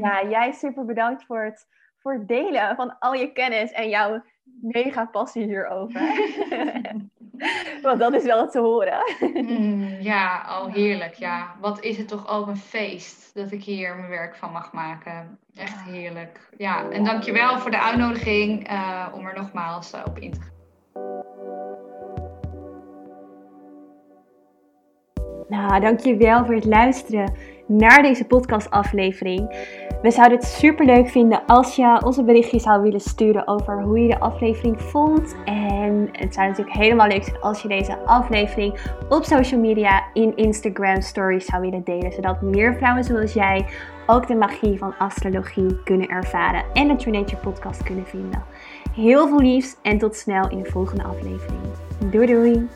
Ja, jij super bedankt voor het, voor het delen van al je kennis en jouw mega passie hierover. Want dat is wel te horen. Mm, ja, al oh, heerlijk. Ja, wat is het toch ook een feest dat ik hier mijn werk van mag maken. Echt heerlijk. Ja, en dankjewel voor de uitnodiging uh, om er nogmaals uh, op in te gaan. Nou, dankjewel voor het luisteren naar deze podcastaflevering. We zouden het super leuk vinden als je ons een berichtje zou willen sturen over hoe je de aflevering vond. En het zou natuurlijk helemaal leuk zijn als je deze aflevering op social media in Instagram stories zou willen delen. Zodat meer vrouwen zoals jij ook de magie van astrologie kunnen ervaren en de True Nature podcast kunnen vinden. Heel veel liefs en tot snel in de volgende aflevering. Doei doei!